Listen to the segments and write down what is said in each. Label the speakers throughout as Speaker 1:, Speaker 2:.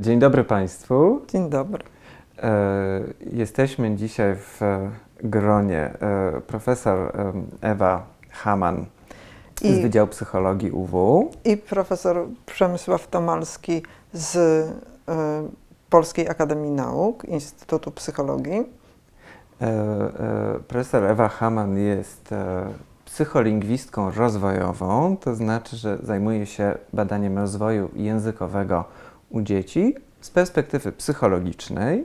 Speaker 1: Dzień dobry Państwu.
Speaker 2: Dzień dobry.
Speaker 1: E, jesteśmy dzisiaj w gronie e, profesor e, Ewa Haman I, z Wydziału Psychologii UW
Speaker 2: i profesor Przemysław Tomalski z e, Polskiej Akademii Nauk, Instytutu Psychologii.
Speaker 1: E, e, profesor Ewa Haman jest psycholingwistką rozwojową, to znaczy, że zajmuje się badaniem rozwoju językowego u dzieci z perspektywy psychologicznej.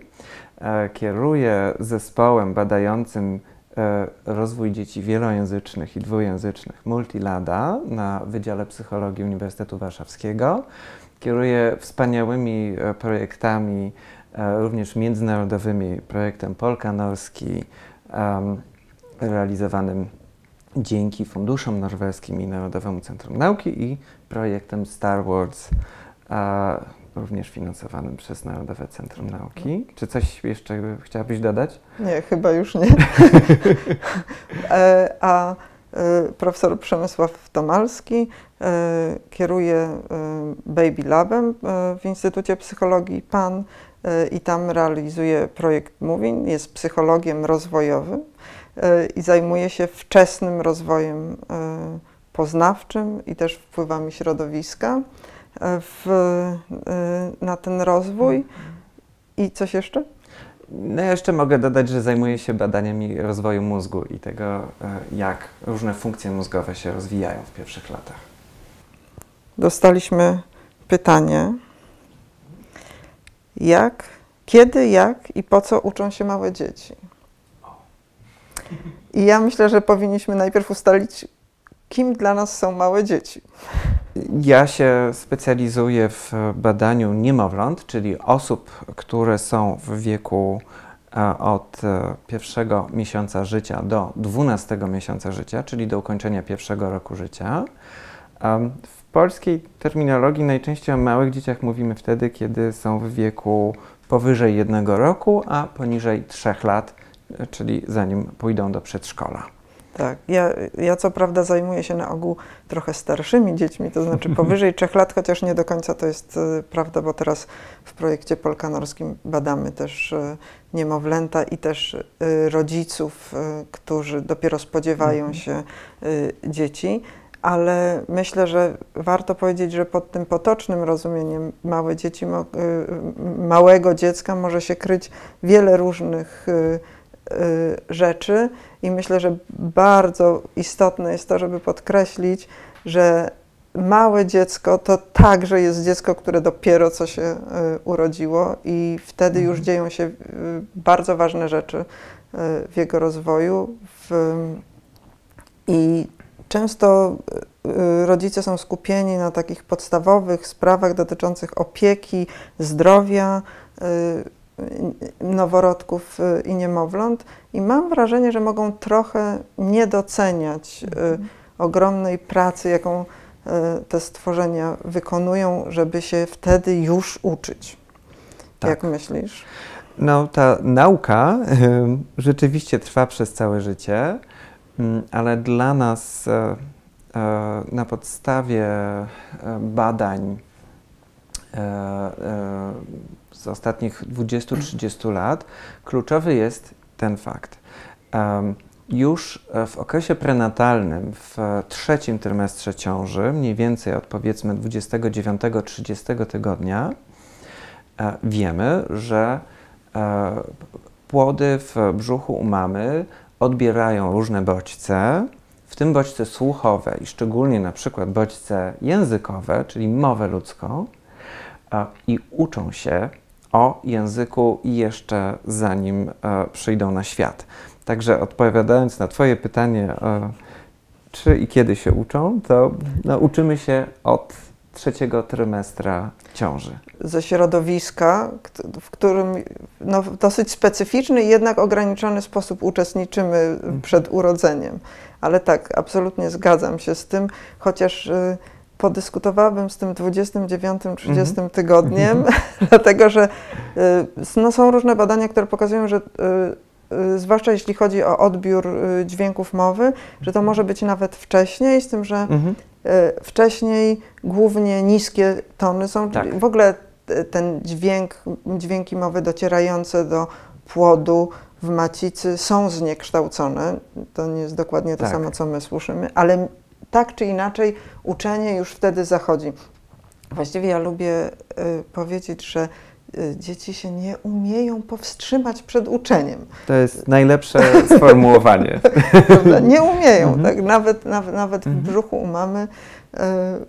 Speaker 1: E, kieruje zespołem badającym e, rozwój dzieci wielojęzycznych i dwujęzycznych Multilada na Wydziale Psychologii Uniwersytetu Warszawskiego. Kieruje wspaniałymi e, projektami, również międzynarodowymi, projektem Polka Norski, realizowanym dzięki funduszom norweskim i Narodowemu Centrum Nauki i projektem Star Wars również finansowanym przez Narodowe Centrum Nauki. Czy coś jeszcze chciałabyś dodać?
Speaker 2: Nie, chyba już nie. E, a e, profesor Przemysław Tomalski e, kieruje Baby Labem w Instytucie Psychologii PAN i tam realizuje projekt Moving, jest psychologiem rozwojowym i zajmuje się wczesnym rozwojem poznawczym i też wpływami środowiska w, y, na ten rozwój. I coś jeszcze?
Speaker 1: No jeszcze mogę dodać, że zajmuję się badaniami rozwoju mózgu i tego, e, jak różne funkcje mózgowe się rozwijają w pierwszych latach.
Speaker 2: Dostaliśmy pytanie, jak, kiedy, jak i po co uczą się małe dzieci? I ja myślę, że powinniśmy najpierw ustalić, kim dla nas są małe dzieci.
Speaker 1: Ja się specjalizuję w badaniu niemowląt, czyli osób, które są w wieku e, od e, pierwszego miesiąca życia do dwunastego miesiąca życia, czyli do ukończenia pierwszego roku życia. W polskiej terminologii najczęściej o małych dzieciach mówimy wtedy, kiedy są w wieku powyżej jednego roku, a poniżej trzech lat, e, czyli zanim pójdą do przedszkola.
Speaker 2: Tak, ja, ja co prawda zajmuję się na ogół trochę starszymi dziećmi, to znaczy powyżej trzech lat, chociaż nie do końca to jest y, prawda, bo teraz w projekcie polkanorskim badamy też y, niemowlęta i też y, rodziców, którzy dopiero spodziewają mhm. się dzieci. Ale myślę, że warto powiedzieć, że pod tym potocznym rozumieniem małe dzieci, małego dziecka może się kryć wiele różnych rzeczy i myślę, że bardzo istotne jest to, żeby podkreślić, że małe dziecko to także jest dziecko, które dopiero co się y, urodziło i wtedy już mhm. dzieją się y, bardzo ważne rzeczy y, w jego rozwoju. I często rodzice są skupieni na takich podstawowych sprawach dotyczących opieki, zdrowia noworodków y, i niemowląt i mam wrażenie, że mogą trochę nie doceniać mhm. ogromnej pracy, jaką y, te stworzenia wykonują, żeby się wtedy już uczyć. Tak. Jak myślisz?
Speaker 1: No, ta nauka y, rzeczywiście trwa przez całe życie, y, ale dla nas y, na podstawie badań z ostatnich 20-30 lat, kluczowy jest ten fakt. Już w okresie prenatalnym, w trzecim trymestrze ciąży, mniej więcej od powiedzmy 29-30 tygodnia, e, wiemy, że e, płody w brzuchu u mamy odbierają różne bodźce, w tym bodźce słuchowe i szczególnie na przykład bodźce językowe, czyli mowę ludzką, i uczą się o języku jeszcze zanim e, przyjdą na świat. Także odpowiadając na Twoje pytanie, e, czy i kiedy się uczą, to no, uczymy się od trzeciego trymestra ciąży.
Speaker 2: Ze środowiska, w którym no, w dosyć specyficzny i jednak ograniczony sposób uczestniczymy mhm. przed urodzeniem. Ale tak, absolutnie zgadzam się z tym, chociaż. Y, podyskutowałabym z tym 29-30 mhm. tygodniem, dlatego że y, no, są różne badania, które pokazują, że y, y, zwłaszcza jeśli chodzi o odbiór dźwięków mowy, że to może być nawet wcześniej, z tym, że mhm. wcześniej głównie niskie tony są, tak. w ogóle ten dźwięk, dźwięki mowy docierające do płodu w macicy są zniekształcone. To nie jest dokładnie to
Speaker 1: Tak.
Speaker 2: samo, co my słyszymy, ale tak czy inaczej uczenie już wtedy zachodzi. Właściwie ja lubię y, powiedzieć, że dzieci się nie umieją powstrzymać przed uczeniem.
Speaker 1: To jest najlepsze sformułowanie.
Speaker 2: Nie umieją,
Speaker 1: Mhm.
Speaker 2: tak? Nawet, nawet, nawet w
Speaker 1: Mhm.
Speaker 2: brzuchu u mamy y,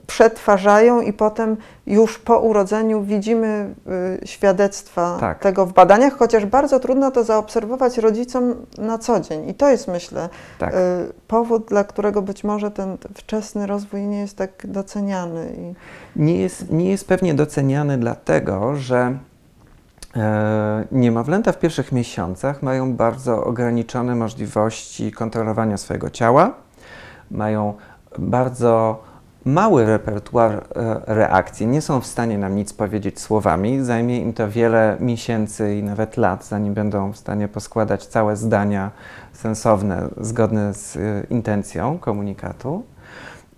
Speaker 2: przetwarzają i potem już po urodzeniu widzimy y, świadectwa
Speaker 1: Tak.
Speaker 2: tego w badaniach, chociaż bardzo trudno to zaobserwować rodzicom na co dzień. I to jest, myślę,
Speaker 1: Tak.
Speaker 2: y, powód, dla którego być może ten wczesny rozwój nie jest tak doceniany. I,
Speaker 1: Nie jest, nie jest pewnie doceniany dlatego, że e, niemowlęta w pierwszych miesiącach mają bardzo ograniczone możliwości kontrolowania swojego ciała, mają bardzo mały repertuar e, reakcji, nie są w stanie nam nic powiedzieć słowami, zajmie im to wiele miesięcy i nawet lat, zanim będą w stanie poskładać całe zdania sensowne, zgodne z e, intencją komunikatu.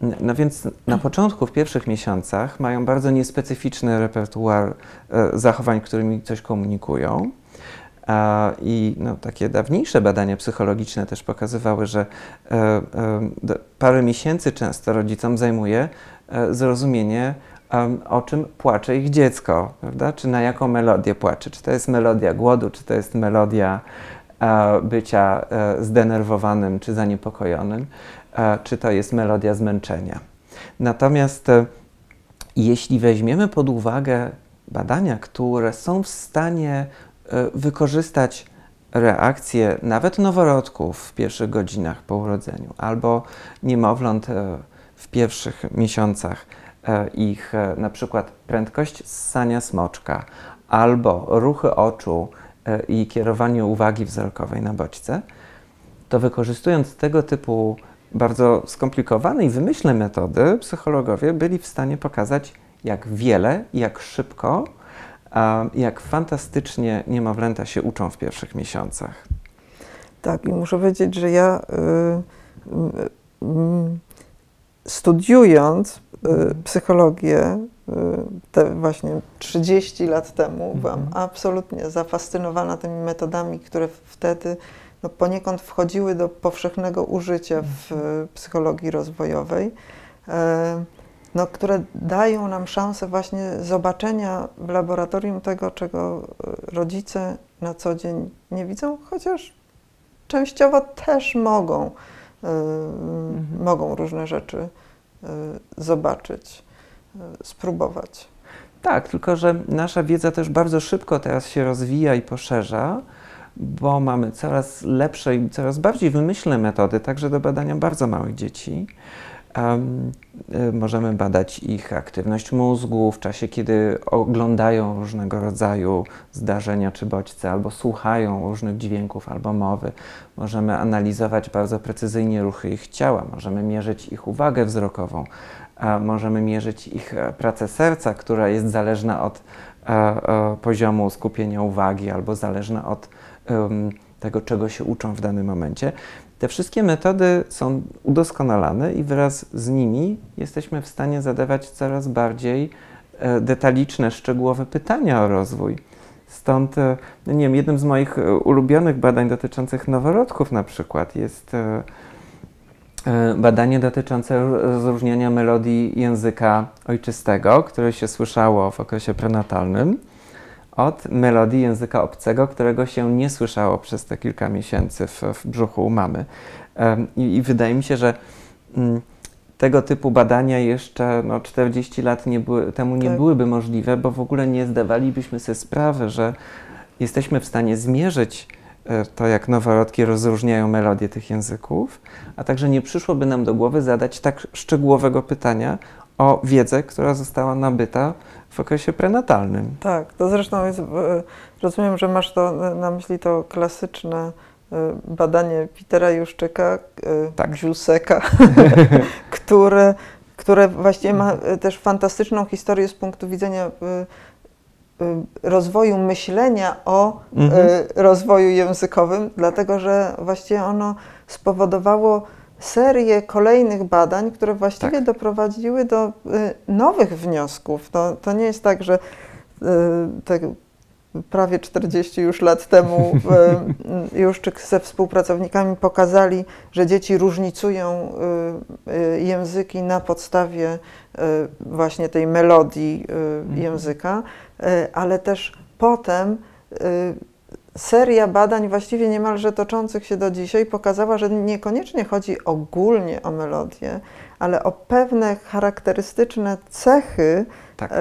Speaker 1: No więc na początku, w pierwszych miesiącach, mają bardzo niespecyficzny repertuar e, zachowań, którymi coś komunikują. A, I no, takie dawniejsze badania psychologiczne też pokazywały, że e, e, parę miesięcy często rodzicom zajmuje e, zrozumienie, o czym płacze ich dziecko, prawda? Czy na jaką melodię płacze? Czy to jest melodia głodu, czy to jest melodia e, bycia e, zdenerwowanym czy zaniepokojonym, e, czy to jest melodia zmęczenia. Natomiast e, jeśli weźmiemy pod uwagę badania, które są w stanie e, wykorzystać reakcje nawet noworodków w pierwszych godzinach po urodzeniu albo niemowląt e, w pierwszych miesiącach, ich na przykład prędkość ssania smoczka albo ruchy oczu i kierowanie uwagi wzrokowej na bodźce, to wykorzystując tego typu bardzo skomplikowane i wymyślne metody, psychologowie byli w stanie pokazać, jak wiele, jak szybko, jak fantastycznie niemowlęta się uczą w pierwszych miesiącach.
Speaker 2: tak, i muszę powiedzieć, że ja y, y, y, studiując y, psychologię y, te właśnie 30 lat temu, byłam
Speaker 1: Mhm.
Speaker 2: absolutnie zafascynowana tymi metodami, które wtedy no, poniekąd wchodziły do powszechnego użycia w y, psychologii rozwojowej, e, no, które dają nam szansę właśnie zobaczenia w laboratorium tego, czego y, rodzice na co dzień nie widzą, chociaż częściowo też mogą, y, mogą różne rzeczy zobaczyć, spróbować.
Speaker 1: Tak, tylko że nasza wiedza też bardzo szybko teraz się rozwija i poszerza, bo mamy coraz lepsze i coraz bardziej wymyślne metody, także do badania bardzo małych dzieci. Y, możemy badać ich aktywność mózgu w czasie, kiedy oglądają różnego rodzaju zdarzenia czy bodźce, albo słuchają różnych dźwięków albo mowy. Możemy analizować bardzo precyzyjnie ruchy ich ciała, możemy mierzyć ich uwagę wzrokową, a możemy mierzyć ich e, pracę serca, która jest zależna od e, e, poziomu skupienia uwagi albo zależna od tego, czego się uczą w danym momencie. Te wszystkie metody są udoskonalane i wraz z nimi jesteśmy w stanie zadawać coraz bardziej e, detaliczne, szczegółowe pytania o rozwój. Stąd, e, no nie wiem, jednym z moich e, ulubionych badań dotyczących noworodków na przykład jest badanie dotyczące rozróżniania melodii języka ojczystego, które się słyszało w okresie prenatalnym, od melodii języka obcego, którego się nie słyszało przez te kilka miesięcy w, w brzuchu u mamy. I, I wydaje mi się, że mm, tego typu badania jeszcze no, 40 lat nie były, temu nie
Speaker 2: Tak.
Speaker 1: byłyby możliwe, bo w ogóle nie zdawalibyśmy sobie sprawy, że jesteśmy w stanie zmierzyć e, to, jak noworodki rozróżniają melodie tych języków, a także nie przyszłoby nam do głowy zadać tak szczegółowego pytania o wiedzę, która została nabyta w okresie prenatalnym.
Speaker 2: Tak, to zresztą jest, rozumiem, że masz to na- myśli to klasyczne e, badanie Petera Juszczyka, e,
Speaker 1: Tak.
Speaker 2: Giuseka, które, które właściwie ma e, też fantastyczną historię z punktu widzenia rozwoju myślenia o
Speaker 1: Mhm.
Speaker 2: rozwoju językowym, dlatego że właściwie ono spowodowało serię kolejnych badań, które właściwie
Speaker 1: Tak.
Speaker 2: doprowadziły do y, nowych wniosków. To, to nie jest tak, że te prawie 40 już lat temu już ze współpracownikami pokazali, że dzieci różnicują języki na podstawie właśnie tej melodii mhm. języka, ale też potem seria badań, właściwie niemalże toczących się do dzisiaj, pokazała, że niekoniecznie chodzi ogólnie o melodię, ale o pewne charakterystyczne cechy, tak. e,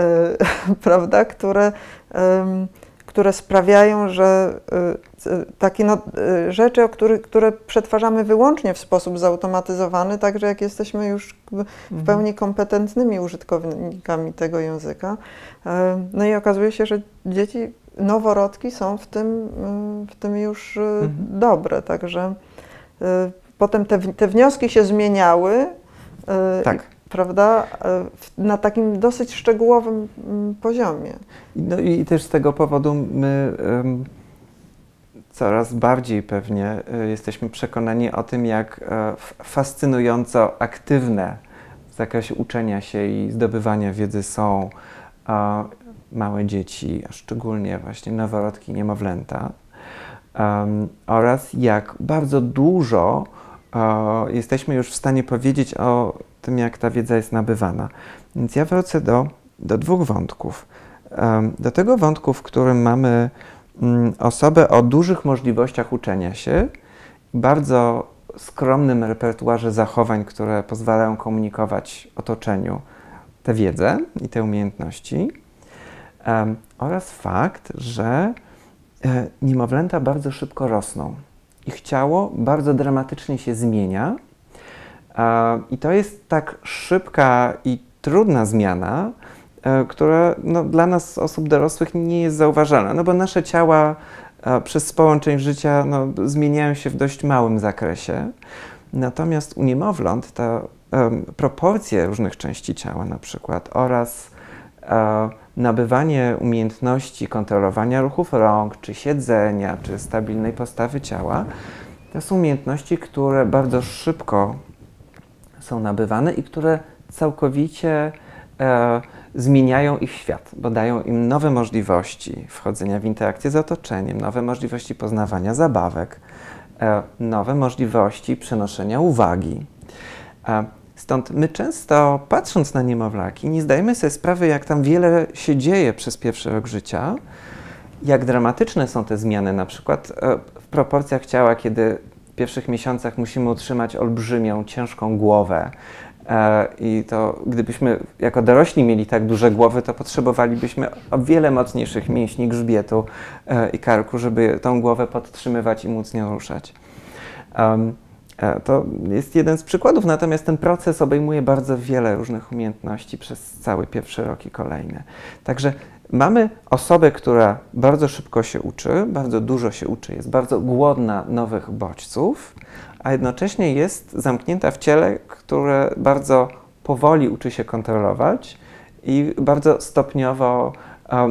Speaker 2: prawda, które, e, które sprawiają, że e, takie no, e, rzeczy, o który, które przetwarzamy wyłącznie w sposób zautomatyzowany, także jak jesteśmy już w mhm. pełni kompetentnymi użytkownikami tego języka. E, no i okazuje się, że dzieci noworodki są w tym, y, w tym już y, mhm. dobre, także y, potem te, te wnioski się zmieniały. Tak. Prawda? Na takim dosyć szczegółowym mm, poziomie.
Speaker 1: No i też z tego powodu my um, coraz bardziej pewnie jesteśmy przekonani o tym, jak e, fascynująco aktywne w zakresie uczenia się i zdobywania wiedzy są małe dzieci, a szczególnie właśnie noworodki, niemowlęta, oraz jak bardzo dużo uh, jesteśmy już w stanie powiedzieć o tym, jak ta wiedza jest nabywana. Więc ja wrócę do, do dwóch wątków. Do tego wątku, w którym mamy osobę o dużych możliwościach uczenia się, bardzo skromnym repertuarze zachowań, które pozwalają komunikować otoczeniu tę wiedzę i te umiejętności um, oraz fakt, że e, niemowlęta bardzo szybko rosną. Ich ciało bardzo dramatycznie się zmienia. I to jest tak szybka i trudna zmiana, która no, dla nas, osób dorosłych, nie jest zauważalna, no bo nasze ciała e, przez sporą część życia no, zmieniają się w dość małym zakresie. Natomiast u niemowląt te proporcje różnych części ciała na przykład oraz e, nabywanie umiejętności kontrolowania ruchów rąk, czy siedzenia, czy stabilnej postawy ciała, to są umiejętności, które bardzo szybko są nabywane i które całkowicie e, zmieniają ich świat, bo dają im nowe możliwości wchodzenia w interakcję z otoczeniem, nowe możliwości poznawania zabawek, e, nowe możliwości przenoszenia uwagi. E, Stąd my często, patrząc na niemowlaki, nie zdajemy sobie sprawy, jak tam wiele się dzieje przez pierwszy rok życia, jak dramatyczne są te zmiany, na przykład e, w proporcjach ciała, kiedy w pierwszych miesiącach musimy utrzymać olbrzymią, ciężką głowę. E, I to gdybyśmy jako dorośli mieli tak duże głowy, to potrzebowalibyśmy o wiele mocniejszych mięśni grzbietu e, i karku, żeby tą głowę podtrzymywać i móc nią ruszać. E, to jest jeden z przykładów, natomiast ten proces obejmuje bardzo wiele różnych umiejętności przez cały pierwszy rok i kolejne. Także mamy osobę, która bardzo szybko się uczy, bardzo dużo się uczy, jest bardzo głodna nowych bodźców, a jednocześnie jest zamknięta w ciele, które bardzo powoli uczy się kontrolować i bardzo stopniowo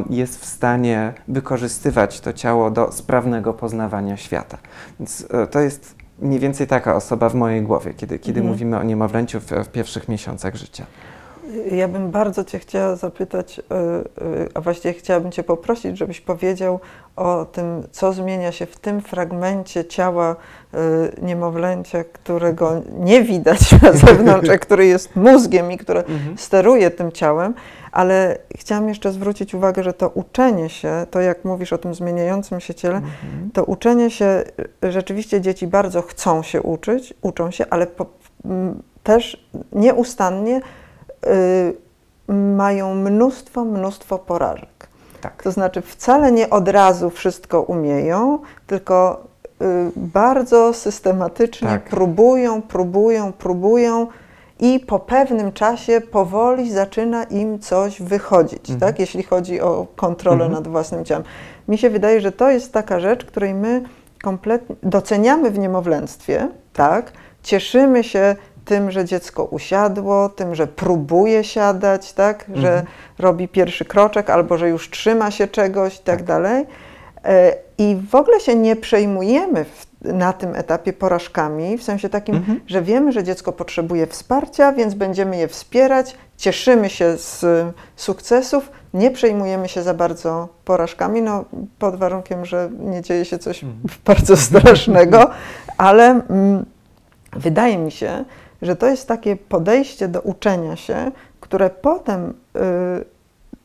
Speaker 1: jest w stanie wykorzystywać to ciało do sprawnego poznawania świata. Więc e, to jest mniej więcej taka osoba w mojej głowie, kiedy, kiedy mhm. mówimy o niemowlęciu w, w pierwszych miesiącach życia.
Speaker 2: Ja bym bardzo Cię chciała zapytać, e, e, a właściwie chciałabym Cię poprosić, żebyś powiedział o tym, co zmienia się w tym fragmencie ciała e, niemowlęcia, którego nie widać na zewnątrz, a który jest mózgiem i który mhm. steruje tym ciałem, ale chciałam jeszcze zwrócić uwagę, że to uczenie się, to jak mówisz o tym zmieniającym się ciele, mhm. to uczenie się, rzeczywiście dzieci bardzo chcą się uczyć, uczą się, ale po, też nieustannie y, mają mnóstwo, mnóstwo porażek. Tak. To znaczy wcale nie od razu wszystko umieją, tylko y, bardzo systematycznie tak. próbują, próbują, próbują i po pewnym czasie powoli zaczyna im coś wychodzić, mhm. tak? jeśli chodzi o kontrolę mhm. nad własnym ciałem. Mi się wydaje, że to jest taka rzecz, której my kompletnie doceniamy w niemowlęctwie, tak? Cieszymy się tym, że dziecko usiadło, tym, że próbuje siadać, tak? Że mhm. robi pierwszy kroczek albo że już trzyma się czegoś i tak, tak. dalej. E, I w ogóle się nie przejmujemy w na tym etapie porażkami, w sensie takim, mhm. że wiemy, że dziecko potrzebuje wsparcia, więc będziemy je wspierać, cieszymy się z sukcesów, nie przejmujemy się za bardzo porażkami, no, pod warunkiem, że nie dzieje się coś mhm. bardzo strasznego, ale mm, wydaje mi się, że to jest takie podejście do uczenia się, które potem y,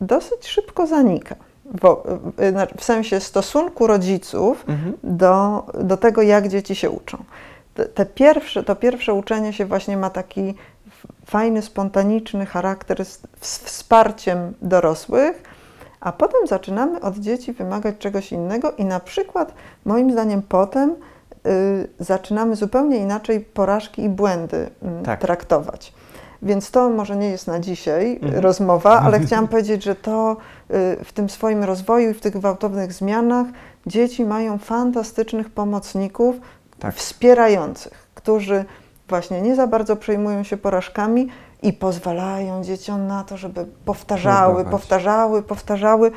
Speaker 2: dosyć szybko zanika. W, y, w sensie stosunku rodziców mhm. do, do tego, jak dzieci się uczą. Te, te pierwsze, to pierwsze uczenie się właśnie ma taki fajny, spontaniczny charakter z, z wsparciem dorosłych, a potem zaczynamy od dzieci wymagać czegoś innego i na przykład, moim zdaniem, potem y, zaczynamy zupełnie inaczej porażki i błędy y, tak. traktować. Więc to może nie jest na dzisiaj mhm. rozmowa, ale chciałam powiedzieć, że to y, w tym swoim rozwoju i w tych gwałtownych zmianach dzieci mają fantastycznych pomocników tak. wspierających, którzy właśnie nie za bardzo przejmują się porażkami i pozwalają dzieciom na to, żeby powtarzały, powtarzały, powtarzały,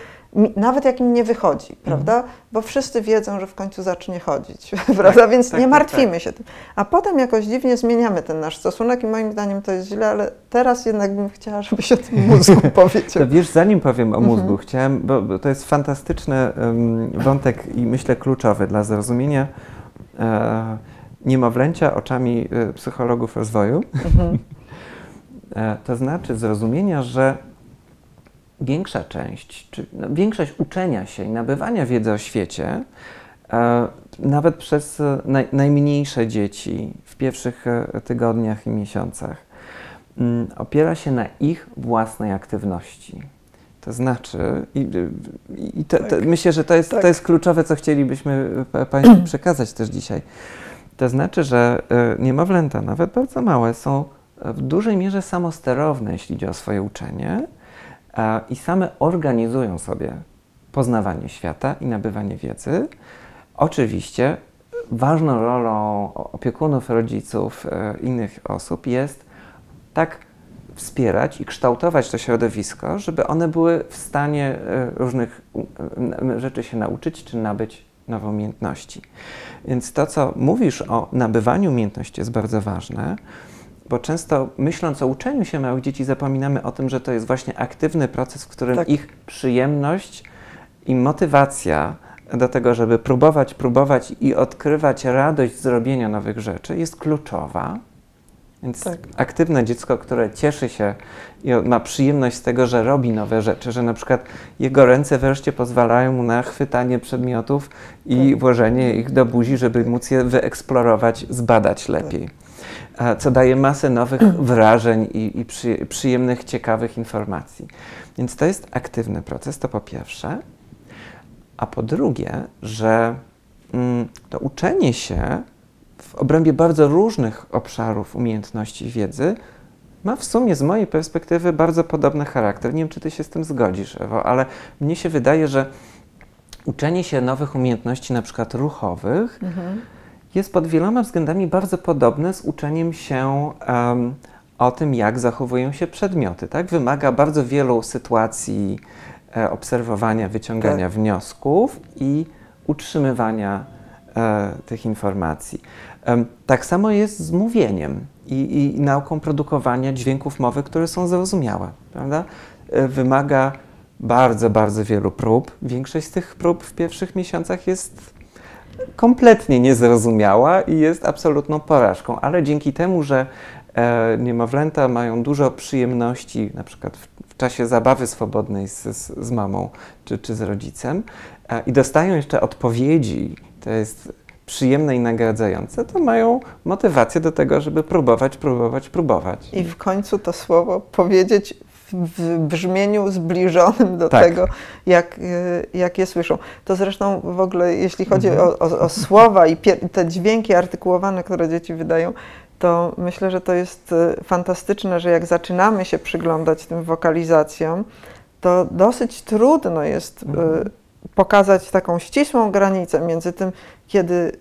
Speaker 2: nawet jak im nie wychodzi, mhm. prawda? Bo wszyscy wiedzą, że w końcu zacznie chodzić, prawda? Tak, Więc tak, nie tak, martwimy tak, się tym. A potem jakoś dziwnie zmieniamy ten nasz stosunek i moim zdaniem to jest źle, ale teraz jednak bym chciała, żebyś o tym mózgu powiedział.
Speaker 1: To wiesz, zanim powiem o mózgu, mhm. chciałem, bo, bo, to jest fantastyczny um, wątek i myślę kluczowy dla zrozumienia e, niemowlęcia oczami e, psychologów rozwoju. Mhm. E, to znaczy zrozumienia, że większa część, czy no, większość uczenia się i nabywania wiedzy o świecie, e, nawet przez naj, najmniejsze dzieci w pierwszych tygodniach i miesiącach, mm, opiera się na ich własnej aktywności. To znaczy, i, i tak. myślę, że to jest, tak. to jest kluczowe, co chcielibyśmy Państwu przekazać też dzisiaj. To znaczy, że e, niemowlęta, nawet bardzo małe, są w dużej mierze samosterowne, jeśli chodzi o swoje uczenie i same organizują sobie poznawanie świata i nabywanie wiedzy. Oczywiście ważną rolą opiekunów, rodziców, e, innych osób jest tak wspierać i kształtować to środowisko, żeby one były w stanie e, różnych rzeczy się nauczyć czy nabyć nowe umiejętności. Więc to, co mówisz o nabywaniu umiejętności, jest bardzo ważne, bo często myśląc o uczeniu się małych dzieci, zapominamy o tym, że to jest właśnie aktywny proces, w którym tak. ich przyjemność i motywacja do tego, żeby próbować, próbować i odkrywać radość z robienia nowych rzeczy, jest kluczowa. Więc tak. aktywne dziecko, które cieszy się i ma przyjemność z tego, że robi nowe rzeczy, że na przykład jego ręce wreszcie pozwalają mu na chwytanie przedmiotów i tak. włożenie ich do buzi, żeby móc je wyeksplorować, zbadać lepiej. Co daje masę nowych wrażeń i, i przy, przyjemnych, ciekawych informacji. Więc to jest aktywny proces, to po pierwsze. A po drugie, że mm, to uczenie się w obrębie bardzo różnych obszarów umiejętności wiedzy ma w sumie z mojej perspektywy bardzo podobny charakter. Nie wiem, czy ty się z tym zgodzisz, Ewo, ale mnie się wydaje, że uczenie się nowych umiejętności, na przykład ruchowych, mhm. Jest pod wieloma względami bardzo podobne z uczeniem się um, o tym, jak zachowują się przedmioty. Tak? Wymaga bardzo wielu sytuacji e, obserwowania, wyciągania tak. wniosków i utrzymywania e, tych informacji. Tak samo jest z mówieniem i, i nauką produkowania dźwięków mowy, które są zrozumiałe, prawda? E, wymaga bardzo, bardzo wielu prób. Większość z tych prób w pierwszych miesiącach jest kompletnie niezrozumiała i jest absolutną porażką, ale dzięki temu, że e, niemowlęta mają dużo przyjemności, na przykład w, w czasie zabawy swobodnej z, z, z mamą czy, czy z rodzicem e, i dostają jeszcze odpowiedzi, to jest przyjemne i nagradzające, to mają motywację do tego, żeby próbować, próbować, próbować.
Speaker 2: I w końcu to słowo powiedzieć w brzmieniu zbliżonym do tak. tego, jak, jak je słyszą. To zresztą w ogóle, jeśli chodzi mhm. o, o, o, słowa i te dźwięki artykułowane, które dzieci wydają, to myślę, że to jest e, fantastyczne, że jak zaczynamy się przyglądać tym wokalizacjom, to dosyć trudno jest e, mhm. pokazać taką ścisłą granicę między tym, kiedy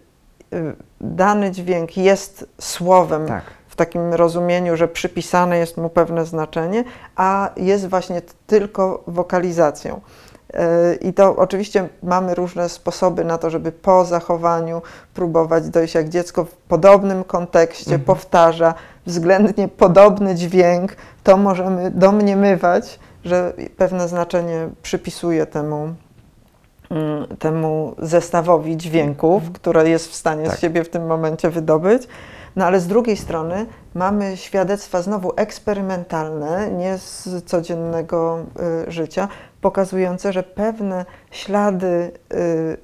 Speaker 2: y, dany dźwięk jest słowem tak. W takim rozumieniu, że przypisane jest mu pewne znaczenie, a jest właśnie tylko wokalizacją. Y, I to oczywiście mamy różne sposoby na to, żeby po zachowaniu próbować dojść, jak dziecko w podobnym kontekście mhm. powtarza względnie podobny dźwięk, to możemy domniemywać, że pewne znaczenie przypisuje temu, mm, temu zestawowi dźwięków, mhm. które jest w stanie tak. z siebie w tym momencie wydobyć. No ale z drugiej strony mamy świadectwa znowu eksperymentalne, nie z codziennego y, życia, pokazujące, że pewne ślady y,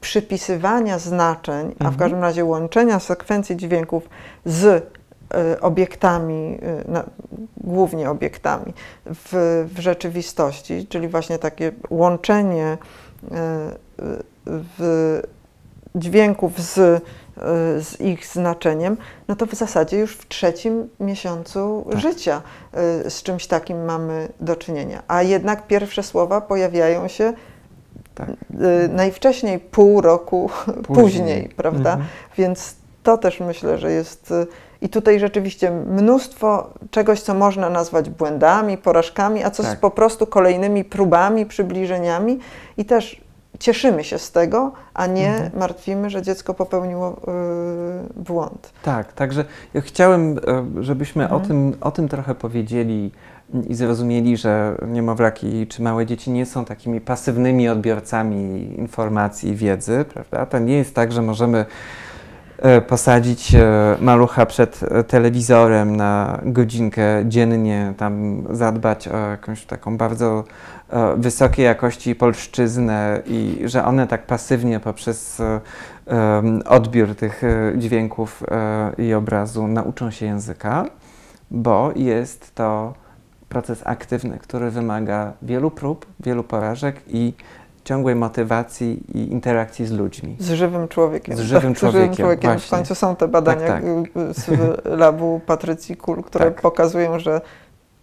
Speaker 2: przypisywania znaczeń, mhm. a w mhm. każdym razie łączenia sekwencji dźwięków z y, obiektami, y, głównie obiektami w, w, rzeczywistości, czyli właśnie takie łączenie w dźwięków z Y, z ich znaczeniem, no to w zasadzie już w trzecim miesiącu tak. życia y, z czymś takim mamy do czynienia. A jednak pierwsze słowa pojawiają się tak. Y, najwcześniej pół roku później, później prawda? Mhm. Więc to też myślę, że jest. I tutaj rzeczywiście mnóstwo czegoś, co można nazwać błędami, porażkami, a co tak. z po prostu kolejnymi próbami, przybliżeniami i też cieszymy się z tego, a nie mhm. martwimy, że dziecko popełniło y, błąd.
Speaker 1: Tak, także ja chciałem, e, żebyśmy mhm. o, tym, o tym trochę powiedzieli i zrozumieli, że niemowlaki czy małe dzieci nie są takimi pasywnymi odbiorcami informacji i wiedzy, prawda? To nie jest tak, że możemy e, posadzić e, malucha przed telewizorem na godzinkę dziennie, tam zadbać o jakąś taką bardzo wysokiej jakości polszczyznę i że one tak pasywnie poprzez e, odbiór tych e, dźwięków i obrazu nauczą się języka, bo jest to proces aktywny, który wymaga wielu prób, wielu porażek i ciągłej motywacji i interakcji z ludźmi.
Speaker 2: Z żywym człowiekiem.
Speaker 1: Z żywym tak, człowiekiem,
Speaker 2: żywym człowiekiem. W końcu są te badania tak, tak. z labu Patrycji Kul, które tak. pokazują, że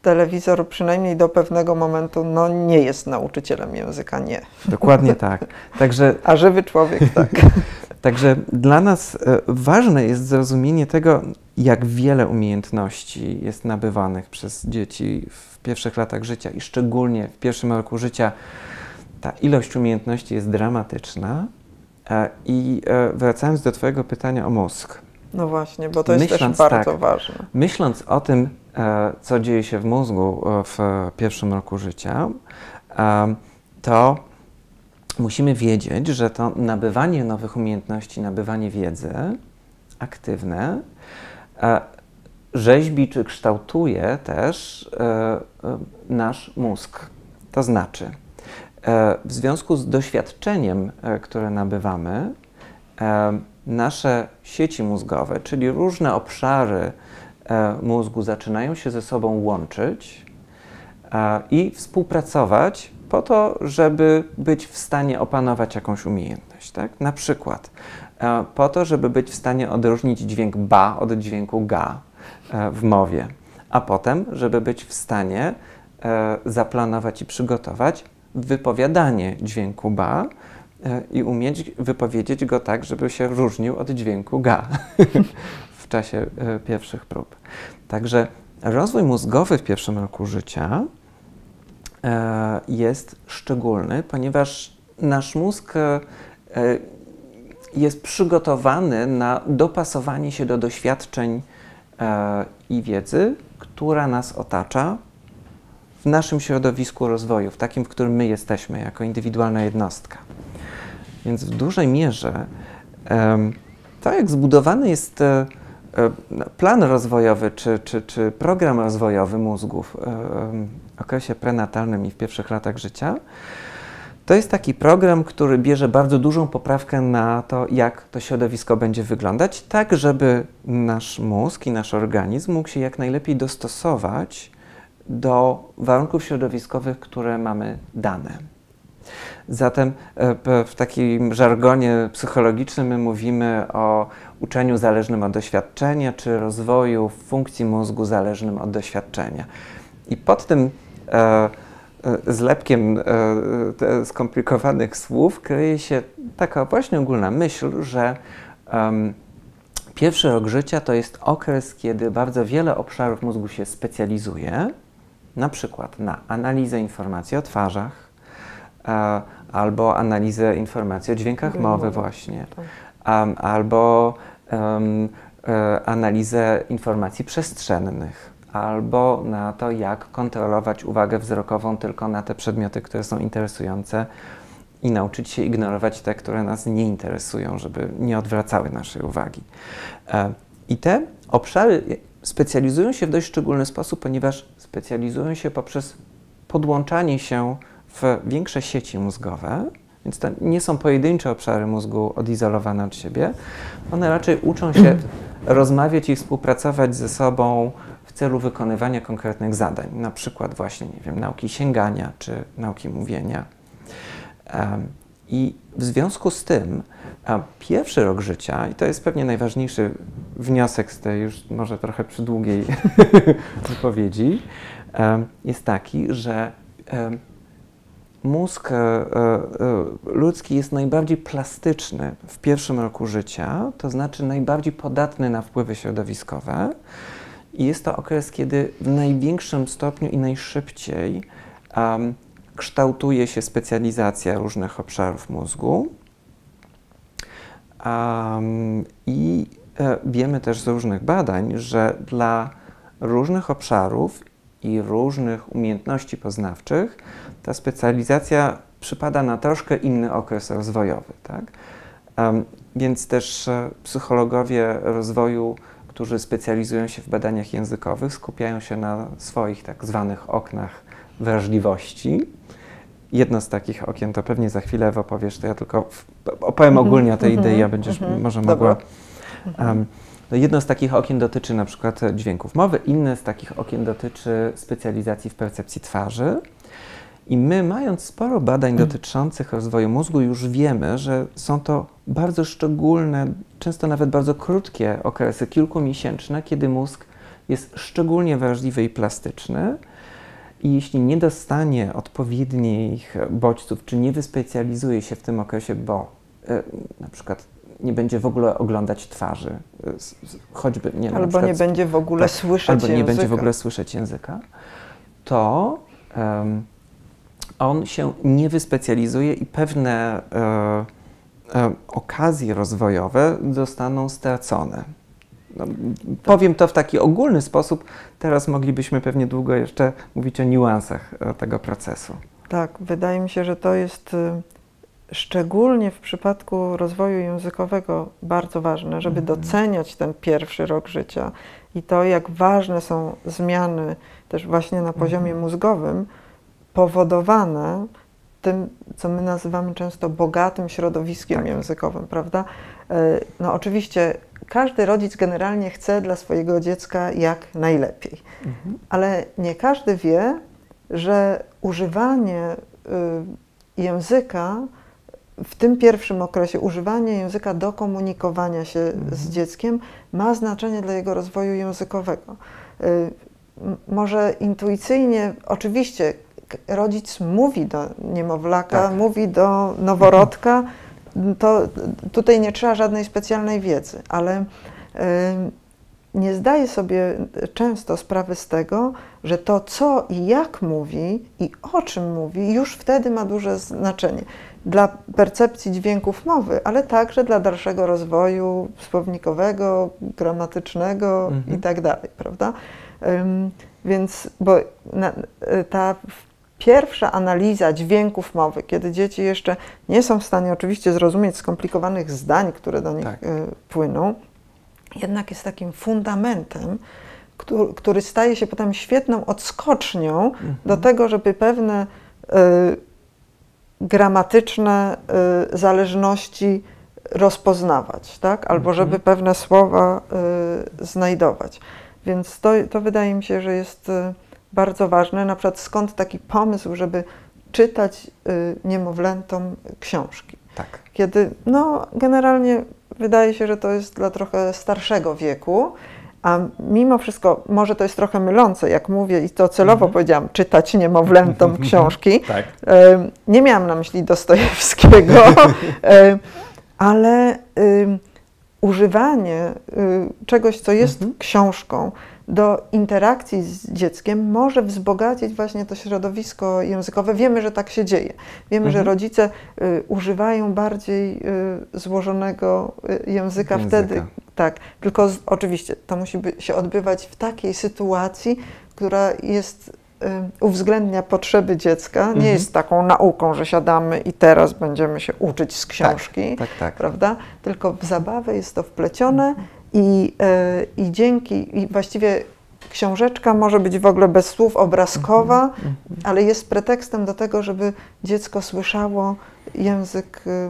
Speaker 2: telewizor przynajmniej do pewnego momentu no, nie jest nauczycielem języka, nie.
Speaker 1: Dokładnie tak. Także,
Speaker 2: A żywy człowiek, tak.
Speaker 1: Także dla nas e, ważne jest zrozumienie tego, jak wiele umiejętności jest nabywanych przez dzieci w pierwszych latach życia i szczególnie w pierwszym roku życia. Ta ilość umiejętności jest dramatyczna. E, I e, wracając do Twojego pytania o mózg.
Speaker 2: No właśnie, bo to jest myśląc, też bardzo tak, ważne.
Speaker 1: Myśląc o tym, co dzieje się w mózgu e, w pierwszym roku życia, e, to musimy wiedzieć, że to nabywanie nowych umiejętności, nabywanie wiedzy aktywne rzeźbi czy kształtuje też nasz mózg. To znaczy, w związku z doświadczeniem, które nabywamy, nasze sieci mózgowe, czyli różne obszary, E, mózgu zaczynają się ze sobą łączyć e, i współpracować po to, żeby być w stanie opanować jakąś umiejętność. Tak? Na przykład e, po to, żeby być w stanie odróżnić dźwięk ba od dźwięku ga w mowie, a potem, żeby być w stanie zaplanować i przygotować wypowiadanie dźwięku ba i umieć wypowiedzieć go tak, żeby się różnił od dźwięku ga. czasie e, pierwszych prób. Także rozwój mózgowy w pierwszym roku życia e, jest szczególny, ponieważ nasz mózg e, jest przygotowany na dopasowanie się do doświadczeń i wiedzy, która nas otacza w naszym środowisku rozwoju, w takim, w którym my jesteśmy jako indywidualna jednostka. Więc w dużej mierze to, jak zbudowany jest E, plan rozwojowy czy, czy, czy program rozwojowy mózgów e, w okresie prenatalnym i w pierwszych latach życia, to jest taki program, który bierze bardzo dużą poprawkę na to, jak to środowisko będzie wyglądać, tak żeby nasz mózg i nasz organizm mógł się jak najlepiej dostosować do warunków środowiskowych, które mamy dane. Zatem e, w takim żargonie psychologicznym my mówimy o uczeniu zależnym od doświadczenia, czy rozwoju funkcji mózgu zależnym od doświadczenia. I pod tym e, e zlepkiem e, skomplikowanych słów kryje się taka właśnie ogólna myśl, że um, pierwszy rok życia to jest okres, kiedy bardzo wiele obszarów mózgu się specjalizuje, na przykład na analizę informacji o twarzach, e, albo analizę informacji o dźwiękach mowy właśnie, tak. albo analizę informacji przestrzennych albo na to, jak kontrolować uwagę wzrokową tylko na te przedmioty, które są interesujące i nauczyć się ignorować te, które nas nie interesują, żeby nie odwracały naszej uwagi. E, I te obszary specjalizują się w dość szczególny sposób, ponieważ specjalizują się poprzez podłączanie się w większe sieci mózgowe, więc to nie są pojedyncze obszary mózgu odizolowane od siebie. One raczej uczą się rozmawiać i współpracować ze sobą w celu wykonywania konkretnych zadań, na przykład właśnie, nie wiem, nauki sięgania czy nauki mówienia. I w związku z tym pierwszy rok życia, i to jest pewnie najważniejszy wniosek z tej już może trochę przydługiej wypowiedzi, jest taki, że mózg e, e, ludzki jest najbardziej plastyczny w pierwszym roku życia, to znaczy najbardziej podatny na wpływy środowiskowe. I jest to okres, kiedy w największym stopniu i najszybciej um, kształtuje się specjalizacja różnych obszarów mózgu. Um, I e, wiemy też z różnych badań, że dla różnych obszarów i różnych umiejętności poznawczych ta specjalizacja przypada na troszkę inny okres rozwojowy. Tak? Um, więc też e, psychologowie rozwoju, którzy specjalizują się w badaniach językowych, skupiają się na swoich tak zwanych oknach wrażliwości. Jedno z takich okien, to pewnie za chwilę opowiesz, to ja tylko opowiem mhm, ogólnie o tej mhm, idei, a będziesz mhm. może mogła. Um, jedno z takich okien dotyczy na przykład dźwięków mowy, inne z takich okien dotyczy specjalizacji w percepcji twarzy. I my, mając sporo badań mm. dotyczących rozwoju mózgu, już wiemy, że są to bardzo szczególne, często nawet bardzo krótkie okresy, kilkumiesięczne, kiedy mózg jest szczególnie wrażliwy i plastyczny. I jeśli nie dostanie odpowiednich bodźców, czy nie wyspecjalizuje się w tym okresie, bo y, na przykład nie będzie w ogóle oglądać twarzy, y, choćby nie
Speaker 2: Albo przykład, nie będzie w ogóle tak, słyszeć
Speaker 1: albo
Speaker 2: języka.
Speaker 1: nie będzie w ogóle słyszeć języka, to um, on się nie wyspecjalizuje i pewne e, e, okazje rozwojowe zostaną stracone. No, powiem to w taki ogólny sposób. Teraz moglibyśmy pewnie długo jeszcze mówić o niuansach e, tego procesu.
Speaker 2: Tak, wydaje mi się, że to jest e, szczególnie w przypadku rozwoju językowego bardzo ważne, żeby mm. doceniać ten pierwszy rok życia i to, jak ważne są zmiany też właśnie na poziomie mm. mózgowym, powodowane tym, co my nazywamy często bogatym środowiskiem tak. językowym, prawda? E, no oczywiście każdy rodzic generalnie chce dla swojego dziecka jak najlepiej, mhm. ale nie każdy wie, że używanie y, języka w tym pierwszym okresie, używanie języka do komunikowania się mhm. z dzieckiem ma znaczenie dla jego rozwoju językowego. Y, może intuicyjnie, oczywiście rodzic mówi do niemowlaka, tak. mówi do noworodka, to tutaj nie trzeba żadnej specjalnej wiedzy, ale y, nie zdaje sobie często sprawy z tego, że to, co i jak mówi i o czym mówi, już wtedy ma duże znaczenie dla percepcji dźwięków mowy, ale także dla dalszego rozwoju słownikowego, gramatycznego mhm. i tak prawda? Więc, bo na, ta pierwsza analiza dźwięków mowy, kiedy dzieci jeszcze nie są w stanie oczywiście zrozumieć skomplikowanych zdań, które do nich tak. Y, płyną, jednak jest takim fundamentem, który, który, staje się potem świetną odskocznią mhm. do tego, żeby pewne y, gramatyczne y, zależności rozpoznawać, tak? albo mhm. żeby pewne słowa y, znajdować. Więc to, to wydaje mi się, że jest y, bardzo ważne. Na przykład skąd taki pomysł, żeby czytać niemowlętom książki.
Speaker 1: Tak.
Speaker 2: Kiedy, no, generalnie wydaje się, że to jest dla trochę starszego wieku, a mimo wszystko, może to jest trochę mylące, jak mówię i to celowo -hmm. powiedziałam, czytać niemowlętom książki.
Speaker 1: tak.
Speaker 2: Nie miałam na myśli Dostojewskiego, ale używanie y, czegoś, co jest -hmm. książką, do interakcji z dzieckiem może wzbogacić właśnie to środowisko językowe. Wiemy, że tak się dzieje. Wiemy, mhm. że rodzice y, używają bardziej y, złożonego y, języka, języka, wtedy, tak. Tylko z, oczywiście to musi by, się odbywać w takiej sytuacji, która jest y, uwzględnia potrzeby dziecka, nie
Speaker 1: Mhm.
Speaker 2: jest taką nauką, że siadamy i teraz będziemy się uczyć z książki,
Speaker 1: Tak, tak.
Speaker 2: prawda? Tylko w zabawę jest to wplecione i, y, i dzięki, i właściwie książeczka może być w ogóle bez słów obrazkowa,
Speaker 1: Mhm.
Speaker 2: ale jest pretekstem do tego, żeby dziecko słyszało język y,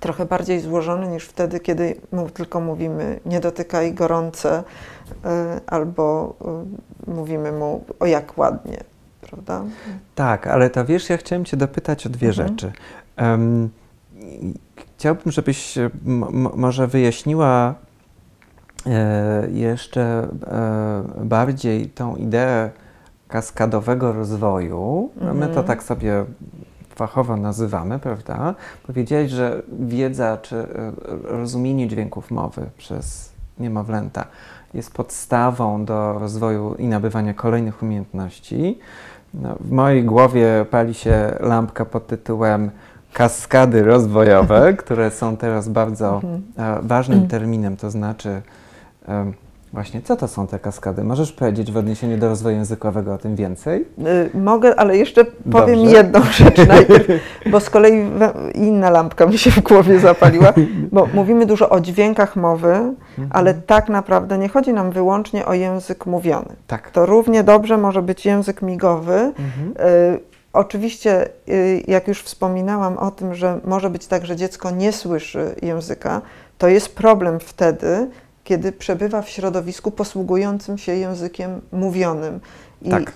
Speaker 2: trochę bardziej złożony niż wtedy, kiedy mu tylko mówimy nie dotykaj gorące y, albo y, mówimy mu o jak ładnie, prawda?
Speaker 1: Tak, ale to wiesz, ja chciałem Cię dopytać o dwie
Speaker 2: Mhm.
Speaker 1: rzeczy. Em, chciałbym, żebyś e, może wyjaśniła e, jeszcze e, bardziej tą ideę kaskadowego rozwoju. My to
Speaker 2: Mhm.
Speaker 1: tak sobie fachowo nazywamy, prawda? Powiedziałeś, że wiedza czy e, rozumienie dźwięków mowy przez niemowlęta jest podstawą do rozwoju i nabywania kolejnych umiejętności. No, w mojej głowie pali się lampka pod tytułem kaskady rozwojowe, które są teraz bardzo
Speaker 2: Mhm.
Speaker 1: e, ważnym terminem, to znaczy właśnie co to są te kaskady? Możesz powiedzieć w odniesieniu do rozwoju językowego o tym więcej?
Speaker 2: Y, Mogę, ale jeszcze powiem
Speaker 1: Dobrze.
Speaker 2: jedną rzecz najpierw, bo z kolei inna lampka mi się w głowie zapaliła, bo mówimy dużo o dźwiękach mowy, ale tak naprawdę nie chodzi nam wyłącznie o język mówiony.
Speaker 1: Tak.
Speaker 2: To równie dobrze może być język migowy.
Speaker 1: Mhm.
Speaker 2: Y, oczywiście, y, jak już wspominałam o tym, że może być tak, że dziecko nie słyszy języka, to jest problem wtedy, kiedy przebywa w środowisku posługującym się językiem mówionym. I
Speaker 1: Tak.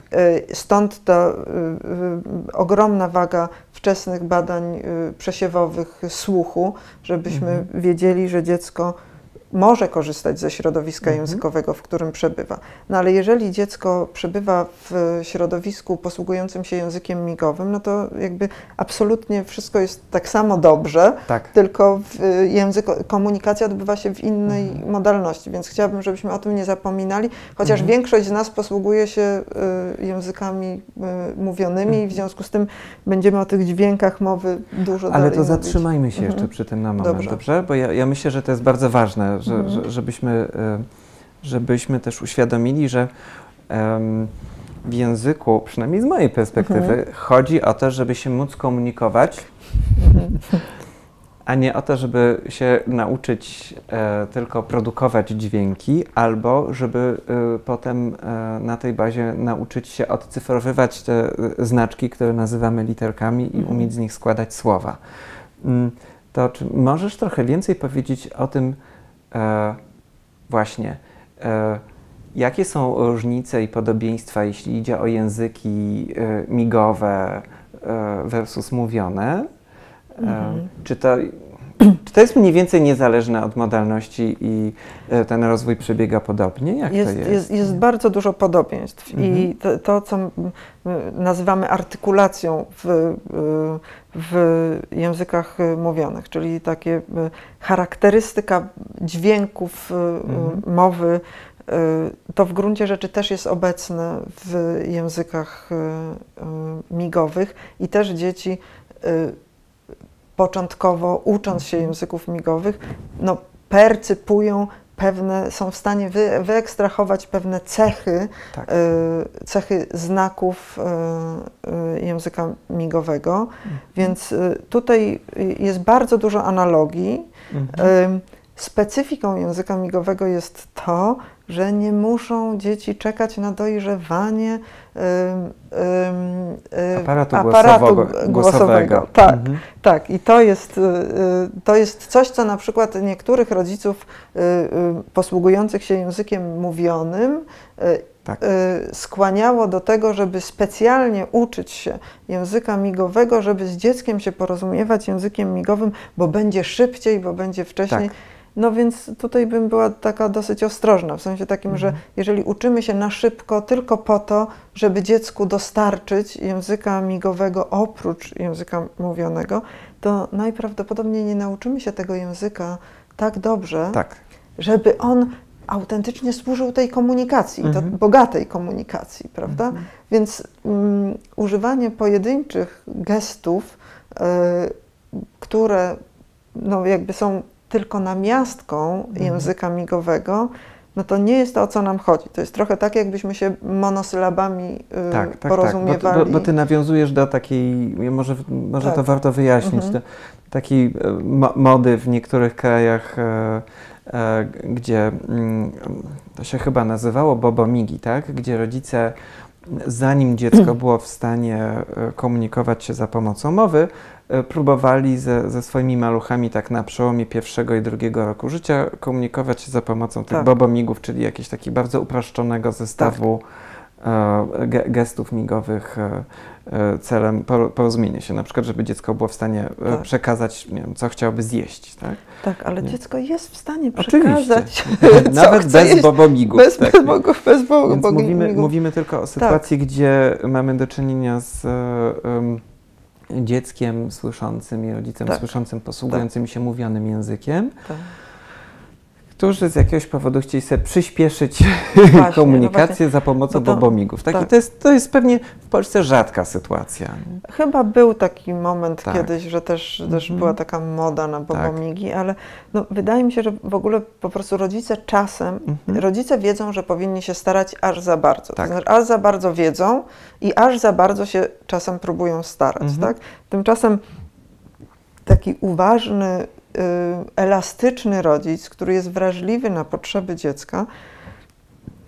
Speaker 2: y, stąd ta y, y, ogromna waga wczesnych badań przesiewowych słuchu, żebyśmy
Speaker 1: Mhm.
Speaker 2: wiedzieli, że dziecko może korzystać ze środowiska
Speaker 1: Mhm.
Speaker 2: językowego, w którym przebywa. No ale jeżeli dziecko przebywa w środowisku posługującym się językiem migowym, no to jakby absolutnie wszystko jest tak samo dobrze,
Speaker 1: Tak.
Speaker 2: tylko y, język, komunikacja odbywa się w innej
Speaker 1: Mhm.
Speaker 2: modalności, więc chciałabym, żebyśmy o tym nie zapominali, chociaż
Speaker 1: Mhm.
Speaker 2: większość z nas posługuje się y, językami y, mówionymi i w związku z tym będziemy o tych dźwiękach mowy dużo
Speaker 1: Ale
Speaker 2: dalej
Speaker 1: to
Speaker 2: mówić.
Speaker 1: zatrzymajmy się
Speaker 2: Mhm.
Speaker 1: jeszcze przy tym na moment, dobrze?
Speaker 2: Dobrze.
Speaker 1: Bo ja, ja myślę, że to jest bardzo ważne, że,
Speaker 2: Mhm.
Speaker 1: że, żebyśmy, e, żebyśmy też uświadomili, że w języku, przynajmniej z mojej perspektywy,
Speaker 2: Mhm.
Speaker 1: chodzi o to, żeby się móc komunikować,
Speaker 2: Mhm.
Speaker 1: a nie o to, żeby się nauczyć e, tylko produkować dźwięki, albo żeby e, potem e, na tej bazie nauczyć się odcyfrowywać te znaczki, które nazywamy literkami i
Speaker 2: Mhm.
Speaker 1: umieć z nich składać słowa. Mm, To czy możesz trochę więcej powiedzieć o tym e, właśnie, e, jakie są różnice i podobieństwa, jeśli idzie o języki e, migowe e, versus mówione? E,
Speaker 2: Mhm.
Speaker 1: Czy to, czy to jest mniej więcej niezależne od modalności i e, ten rozwój przebiega podobnie? Jak
Speaker 2: Jest,
Speaker 1: to
Speaker 2: jest?
Speaker 1: jest?
Speaker 2: Jest, bardzo dużo podobieństw i
Speaker 1: Mhm.
Speaker 2: to, to, co nazywamy artykulacją w, y, w językach y, mówionych, czyli takie charakterystyka dźwięków
Speaker 1: Mhm.
Speaker 2: mowy, to w gruncie rzeczy też jest obecne w językach migowych i też dzieci początkowo ucząc się języków migowych, no, percypują pewne, są w stanie wy, wyekstrahować pewne cechy,
Speaker 1: Tak.
Speaker 2: y, cechy znaków y, y, języka migowego,
Speaker 1: Mhm.
Speaker 2: więc y, tutaj y, jest bardzo dużo analogii.
Speaker 1: Mhm.
Speaker 2: Ym, Specyfiką języka migowego jest to, że nie muszą dzieci czekać na dojrzewanie
Speaker 1: Aparatu,
Speaker 2: aparatu
Speaker 1: głosowego.
Speaker 2: głosowego. Tak,
Speaker 1: Mhm.
Speaker 2: tak. I to jest, y, y, to jest coś, co na przykład niektórych rodziców y, posługujących się językiem mówionym
Speaker 1: Tak.
Speaker 2: skłaniało do tego, żeby specjalnie uczyć się języka migowego, żeby z dzieckiem się porozumiewać językiem migowym, bo będzie szybciej, bo będzie wcześniej.
Speaker 1: Tak.
Speaker 2: No więc tutaj bym była taka dosyć ostrożna, w sensie takim, że
Speaker 1: Mhm.
Speaker 2: jeżeli uczymy się na szybko tylko po to, żeby dziecku dostarczyć języka migowego oprócz języka mówionego, to najprawdopodobniej nie nauczymy się tego języka tak dobrze,
Speaker 1: tak.
Speaker 2: żeby on autentycznie służył tej komunikacji,
Speaker 1: Mhm.
Speaker 2: to bogatej komunikacji, prawda?
Speaker 1: Mhm.
Speaker 2: Więc mm, używanie pojedynczych gestów, y, które no, jakby są tylko namiastką
Speaker 1: Mhm.
Speaker 2: języka migowego, no to nie jest to, o co nam chodzi. To jest trochę tak, jakbyśmy się monosylabami y,
Speaker 1: Tak, tak, tak. Bo,
Speaker 2: porozumiewali.
Speaker 1: bo, bo ty nawiązujesz do takiej, może, może
Speaker 2: Tak.
Speaker 1: to warto wyjaśnić,
Speaker 2: Mhm.
Speaker 1: do takiej mo- mody w niektórych krajach, e, e, gdzie mm, to się chyba nazywało bobomigi, tak? Gdzie rodzice, zanim dziecko było w stanie e, komunikować się za pomocą mowy, e, próbowali ze, ze swoimi maluchami tak na przełomie pierwszego i drugiego roku życia komunikować się za pomocą tych
Speaker 2: Tak.
Speaker 1: bobomigów, czyli jakiegoś takiego bardzo uproszczonego zestawu ge- gestów migowych e, e, celem por- porozumienia się, na przykład, żeby dziecko było w stanie e,
Speaker 2: Tak.
Speaker 1: przekazać, nie wiem, co chciałoby zjeść, tak?
Speaker 2: Tak, ale
Speaker 1: Nie.
Speaker 2: dziecko jest w stanie przekazać,
Speaker 1: Nawet bez
Speaker 2: jeść.
Speaker 1: bobomigów.
Speaker 2: Bez,
Speaker 1: tak.
Speaker 2: bez bogów, bez bogów.
Speaker 1: Mówimy,
Speaker 2: migów.
Speaker 1: mówimy tylko o sytuacji, gdzie mamy do czynienia z e, em, dzieckiem słyszącym i rodzicem
Speaker 2: Tak.
Speaker 1: słyszącym, posługującym się mówionym językiem,
Speaker 2: Tak.
Speaker 1: którzy z jakiegoś powodu chcieli sobie przyspieszyć
Speaker 2: Właśnie,
Speaker 1: komunikację za pomocą
Speaker 2: No to-
Speaker 1: bobomigów. Tak? I
Speaker 2: tak.
Speaker 1: to jest, to jest pewnie w Polsce rzadka sytuacja. nie?
Speaker 2: Chyba był taki moment
Speaker 1: Tak.
Speaker 2: kiedyś, że też, też
Speaker 1: Mhm.
Speaker 2: była taka moda na bobomigi, ale no, wydaje mi się, że w ogóle po prostu rodzice czasem,
Speaker 1: Mhm.
Speaker 2: rodzice wiedzą, że powinni się starać aż za bardzo.
Speaker 1: Tak.
Speaker 2: To znaczy, aż za bardzo wiedzą i aż za bardzo się czasem próbują starać.
Speaker 1: Mhm.
Speaker 2: Tak? Tymczasem taki uważny, elastyczny rodzic, który jest wrażliwy na potrzeby dziecka,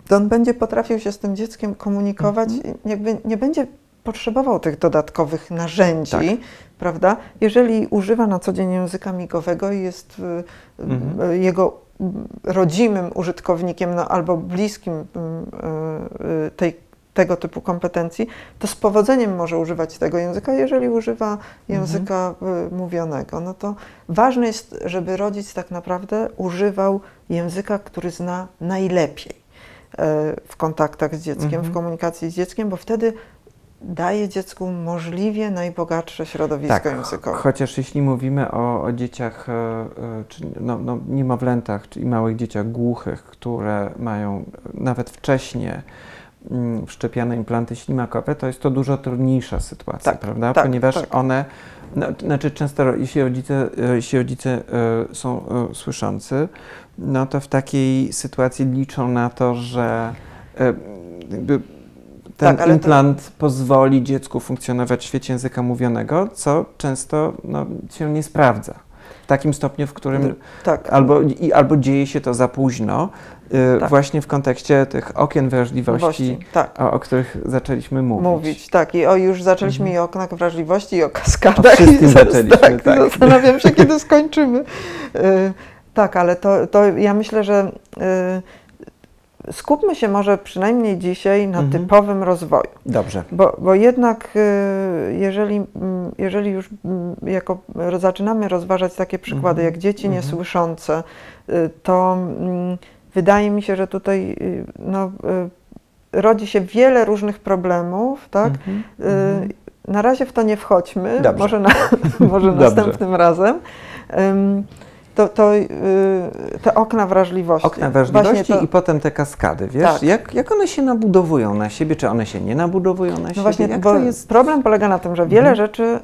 Speaker 2: to on będzie potrafił się z tym dzieckiem komunikować,
Speaker 1: Mhm.
Speaker 2: jakby nie będzie potrzebował tych dodatkowych narzędzi,
Speaker 1: Tak.
Speaker 2: prawda? Jeżeli używa na co dzień języka migowego i jest y,
Speaker 1: Mhm.
Speaker 2: y, jego rodzimym użytkownikiem no, albo bliskim y, y, tej, tego typu kompetencji, to z powodzeniem może używać tego języka. Jeżeli używa języka y, mówionego, no to ważne jest, żeby rodzic tak naprawdę używał języka, który zna najlepiej y, w kontaktach z dzieckiem,
Speaker 1: Mhm.
Speaker 2: w komunikacji z dzieckiem, bo wtedy daje dziecku możliwie najbogatsze środowisko
Speaker 1: Tak,
Speaker 2: językowe.
Speaker 1: chociaż jeśli mówimy o, o dzieciach, e, e, czy no, no, niemowlętach, czyli małych dzieciach głuchych, które mają nawet wcześnie mm, wszczepiane implanty ślimakowe, to jest to dużo trudniejsza sytuacja,
Speaker 2: Tak,
Speaker 1: prawda?
Speaker 2: tak,
Speaker 1: Ponieważ
Speaker 2: tak.
Speaker 1: one, no, znaczy często jeśli rodzice, e, jeśli rodzice e, są e, słyszący, no to w takiej sytuacji liczą na to, że ten
Speaker 2: Tak, ale to-
Speaker 1: implant pozwoli dziecku funkcjonować w świecie języka mówionego, co często no, się nie sprawdza. Takim stopniu, w którym
Speaker 2: Tak.
Speaker 1: albo, i, albo dzieje się to za późno, y,
Speaker 2: Tak.
Speaker 1: właśnie w kontekście tych okien wrażliwości,
Speaker 2: tak.
Speaker 1: o, o których zaczęliśmy mówić.
Speaker 2: Mówić, tak. I o, już zaczęliśmy
Speaker 1: Mhm.
Speaker 2: i o oknach wrażliwości, i o kaskadach.
Speaker 1: O wszystkim
Speaker 2: I
Speaker 1: zaczęliśmy,
Speaker 2: tak,
Speaker 1: tak.
Speaker 2: Zastanawiam się, kiedy skończymy. Y, tak, ale to, to ja myślę, że y, skupmy się może przynajmniej dzisiaj na
Speaker 1: Mhm.
Speaker 2: typowym rozwoju.
Speaker 1: Dobrze.
Speaker 2: Bo, bo jednak, y, jeżeli, mm, jeżeli już mm, jako zaczynamy rozważać takie przykłady
Speaker 1: Mhm.
Speaker 2: jak dzieci
Speaker 1: Mhm.
Speaker 2: niesłyszące, y, to mm, wydaje mi się, że tutaj y, no, rodzi się wiele różnych problemów, tak?
Speaker 1: Mhm. Mhm.
Speaker 2: Na razie w to nie wchodźmy,
Speaker 1: Dobrze.
Speaker 2: może, na, może następnym razem. To, to y, te okna wrażliwości.
Speaker 1: Okna wrażliwości
Speaker 2: to-
Speaker 1: i potem te kaskady, wiesz?
Speaker 2: Tak.
Speaker 1: Jak, jak one się nabudowują na siebie, czy one się nie nabudowują na siebie?
Speaker 2: No właśnie,
Speaker 1: jak
Speaker 2: bo
Speaker 1: jest?
Speaker 2: problem polega na tym, że wiele
Speaker 1: Mhm.
Speaker 2: rzeczy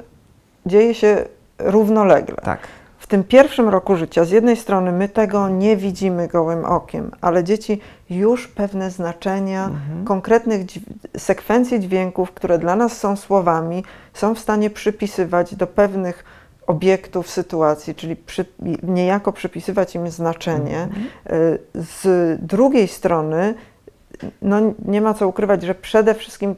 Speaker 2: dzieje się równolegle.
Speaker 1: Tak.
Speaker 2: W tym pierwszym roku życia, z jednej strony my tego nie widzimy gołym okiem, ale dzieci już pewne znaczenia
Speaker 1: Mhm.
Speaker 2: konkretnych dźw- sekwencji dźwięków, które dla nas są słowami, są w stanie przypisywać do pewnych obiektów, sytuacji, czyli przy, niejako przypisywać im znaczenie.
Speaker 1: Mhm.
Speaker 2: Y, Z drugiej strony, no nie ma co ukrywać, że przede wszystkim y,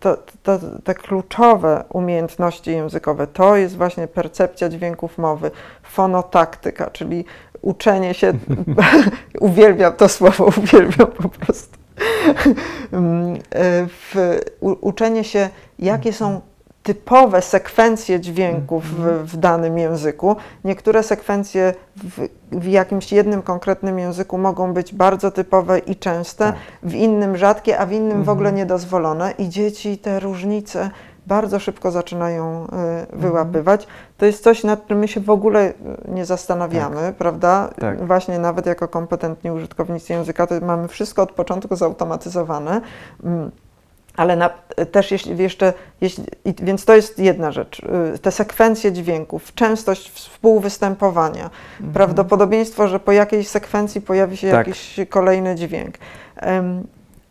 Speaker 2: to, to, te kluczowe umiejętności językowe to jest właśnie percepcja dźwięków mowy, fonotaktyka, czyli uczenie się, uwielbiam to słowo, uwielbiam po prostu. Mm, y, w, u, uczenie się, jakie są typowe sekwencje dźwięków w, w danym języku. Niektóre sekwencje w, w jakimś jednym konkretnym języku mogą być bardzo typowe i częste,
Speaker 1: Tak.
Speaker 2: w innym rzadkie, a w innym w ogóle
Speaker 1: Mhm.
Speaker 2: niedozwolone i dzieci te różnice bardzo szybko zaczynają y, wyłapywać. To jest coś, nad czym my się w ogóle y, nie zastanawiamy, prawda?
Speaker 1: Tak.
Speaker 2: Właśnie nawet jako kompetentni użytkownicy języka, to mamy wszystko od początku zautomatyzowane. Ale na, też jeśli jeszcze, jeśli, więc to jest jedna rzecz. Y, te sekwencje dźwięków, częstość współwystępowania, mhm. prawdopodobieństwo, że po jakiejś sekwencji pojawi się tak. jakiś kolejny dźwięk.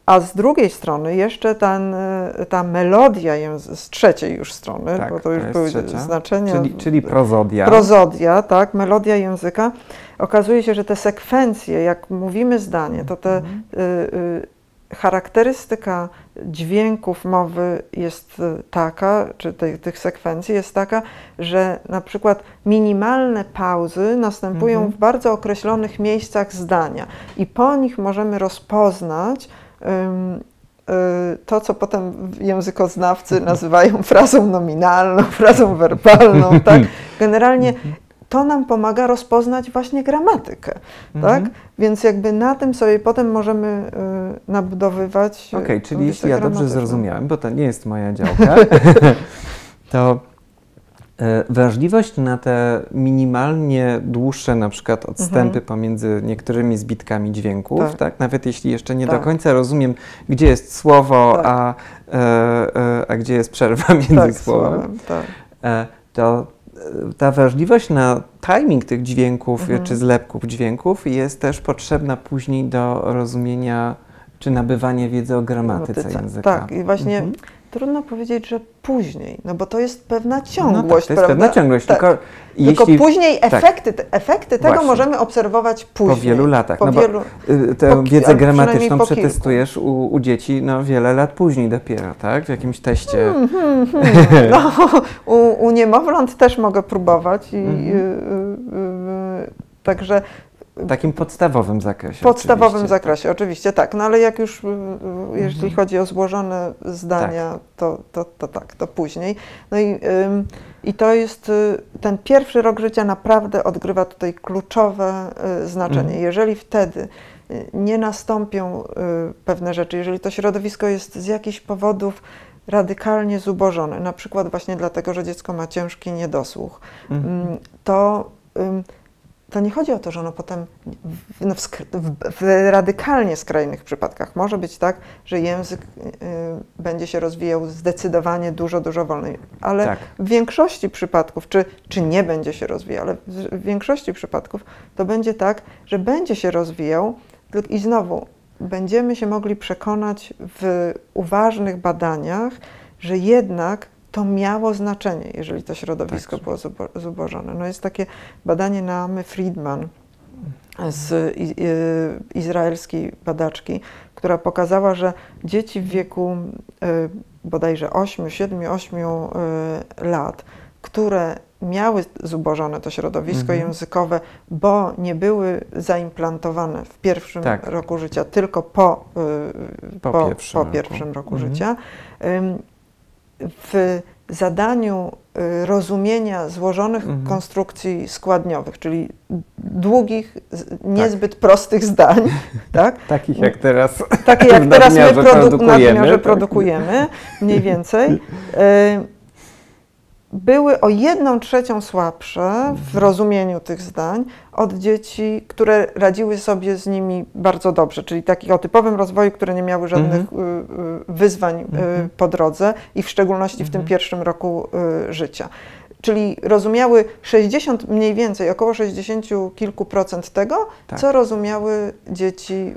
Speaker 2: A z drugiej strony jeszcze ten, y, ta melodia z trzeciej już strony,
Speaker 1: tak,
Speaker 2: bo to już to były trzecia. znaczenia.
Speaker 1: Czyli, czyli prozodia.
Speaker 2: Prozodia, tak, melodia języka. Okazuje się, że te sekwencje, jak mówimy zdanie, to te mhm. y, y, charakterystyka dźwięków mowy jest e, taka, czy te, tych sekwencji jest taka, że na przykład minimalne pauzy następują mhm. w bardzo określonych miejscach zdania i po nich możemy rozpoznać um, to, co potem językoznawcy nazywają frazą nominalną, frazą werbalną, tak? Generalnie mhm to nam pomaga rozpoznać właśnie gramatykę, mhm. tak? Więc jakby na tym sobie potem możemy y, nabudowywać.
Speaker 1: Okej, okay, czyli jeśli ja dobrze zrozumiałem, bo to nie jest moja działka, to y, wrażliwość na te minimalnie dłuższe na przykład odstępy mhm. pomiędzy niektórymi zbitkami dźwięków, tak. tak? Nawet jeśli jeszcze nie tak. do końca rozumiem, gdzie jest słowo, tak. a, e, a gdzie jest przerwa między tak, słowem, słowem tak. e, to ta wrażliwość na timing tych dźwięków mhm. czy zlepków dźwięków jest też potrzebna później do rozumienia czy nabywania wiedzy o gramatyce języka.
Speaker 2: Tak, i właśnie mhm. Trudno powiedzieć, że później, no bo to jest pewna ciągłość, no tak,
Speaker 1: to jest
Speaker 2: prawda?
Speaker 1: pewna ciągłość,
Speaker 2: tak.
Speaker 1: tylko,
Speaker 2: tylko jeśli, później efekty, tak, efekty tego Właśnie. możemy obserwować później.
Speaker 1: Po wielu latach,
Speaker 2: po
Speaker 1: no
Speaker 2: wielu,
Speaker 1: y, tę wiedzę gramatyczną przetestujesz u, u, dzieci no, wiele lat później dopiero, tak? W jakimś teście. Hmm, hmm,
Speaker 2: hmm. No, u, u niemowląt też mogę próbować i y, y, także
Speaker 1: takim podstawowym zakresie.
Speaker 2: W podstawowym oczywiście. zakresie, oczywiście tak. No ale jak już, y, y, jeśli mhm. chodzi o złożone zdania, tak. To, to, to tak, to później. No i, i to jest, y, ten pierwszy rok życia naprawdę odgrywa tutaj kluczowe znaczenie. Mhm. Jeżeli wtedy nie nastąpią pewne rzeczy, jeżeli to środowisko jest z jakichś powodów radykalnie zubożone, na przykład właśnie dlatego, że dziecko ma ciężki niedosłuch, mhm. to to nie chodzi o to, że ono potem w, no w, w, w, radykalnie skrajnych przypadkach może być tak, że język y, będzie się rozwijał zdecydowanie dużo, dużo wolniej. Ale tak. w większości przypadków, czy, czy nie będzie się rozwijał, ale w większości przypadków to będzie tak, że będzie się rozwijał i znowu będziemy się mogli przekonać w uważnych badaniach, że jednak to miało znaczenie, jeżeli to środowisko tak. było zubożone. No jest takie badanie Naamy Friedman z izraelskiej badaczki, która pokazała, że dzieci w wieku y, bodajże 8, 7, 8 lat, które miały zubożone to środowisko mhm. językowe, bo nie były zaimplantowane w pierwszym tak. roku życia, tylko po,
Speaker 1: y, po, po pierwszym,
Speaker 2: po pierwszym roku, roku mhm. życia, w zadaniu y, rozumienia złożonych mhm. konstrukcji składniowych, czyli długich, niezbyt tak. prostych zdań. Tak?
Speaker 1: Takich jak teraz,
Speaker 2: Takie jak teraz my produ produkujemy, tak. produkujemy, mniej więcej. Y, były o jedną trzecią słabsze w rozumieniu tych zdań od dzieci, które radziły sobie z nimi bardzo dobrze, czyli takich o typowym rozwoju, które nie miały żadnych mm -hmm. wyzwań mm -hmm. po drodze i w szczególności mm -hmm. w tym mhm. pierwszym roku życia. Czyli rozumiały 60, mniej więcej, około 60 kilku procent tego, tak. co rozumiały dzieci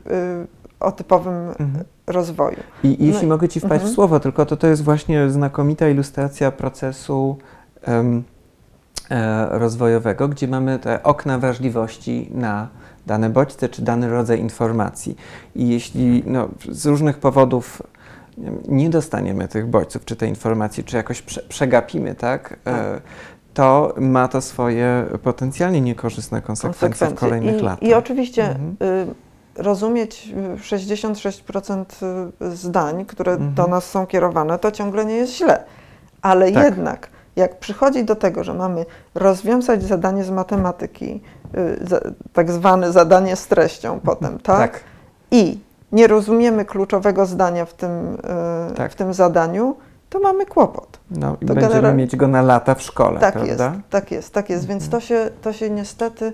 Speaker 2: o typowym mhm. Rozwoju.
Speaker 1: I jeśli no, mogę Ci wpaść mhm. w słowo, tylko to, to jest właśnie znakomita ilustracja procesu um, e, rozwojowego, gdzie mamy te okna wrażliwości na dane bodźce czy dany rodzaj informacji. I jeśli no, z różnych powodów nie dostaniemy tych bodźców, czy tej informacji, czy jakoś prze, przegapimy, tak? E, tak. to ma to swoje potencjalnie niekorzystne konsekwencje, konsekwencje. w kolejnych
Speaker 2: I,
Speaker 1: latach.
Speaker 2: I oczywiście mhm. y, rozumieć 66% y, zdań, które mhm. do nas są kierowane, to ciągle nie jest źle. Ale tak. jednak, jak przychodzi do tego, że mamy rozwiązać zadanie z matematyki, y, tak zwane zadanie z treścią potem, tak? tak. I nie rozumiemy kluczowego zdania w tym, y, tak. w tym zadaniu, to mamy kłopot.
Speaker 1: No i
Speaker 2: To
Speaker 1: będziemy
Speaker 2: general-
Speaker 1: mieć go na lata w szkole,
Speaker 2: Tak
Speaker 1: prawda?
Speaker 2: jest, tak jest, tak jest. Więc to się, to się niestety y,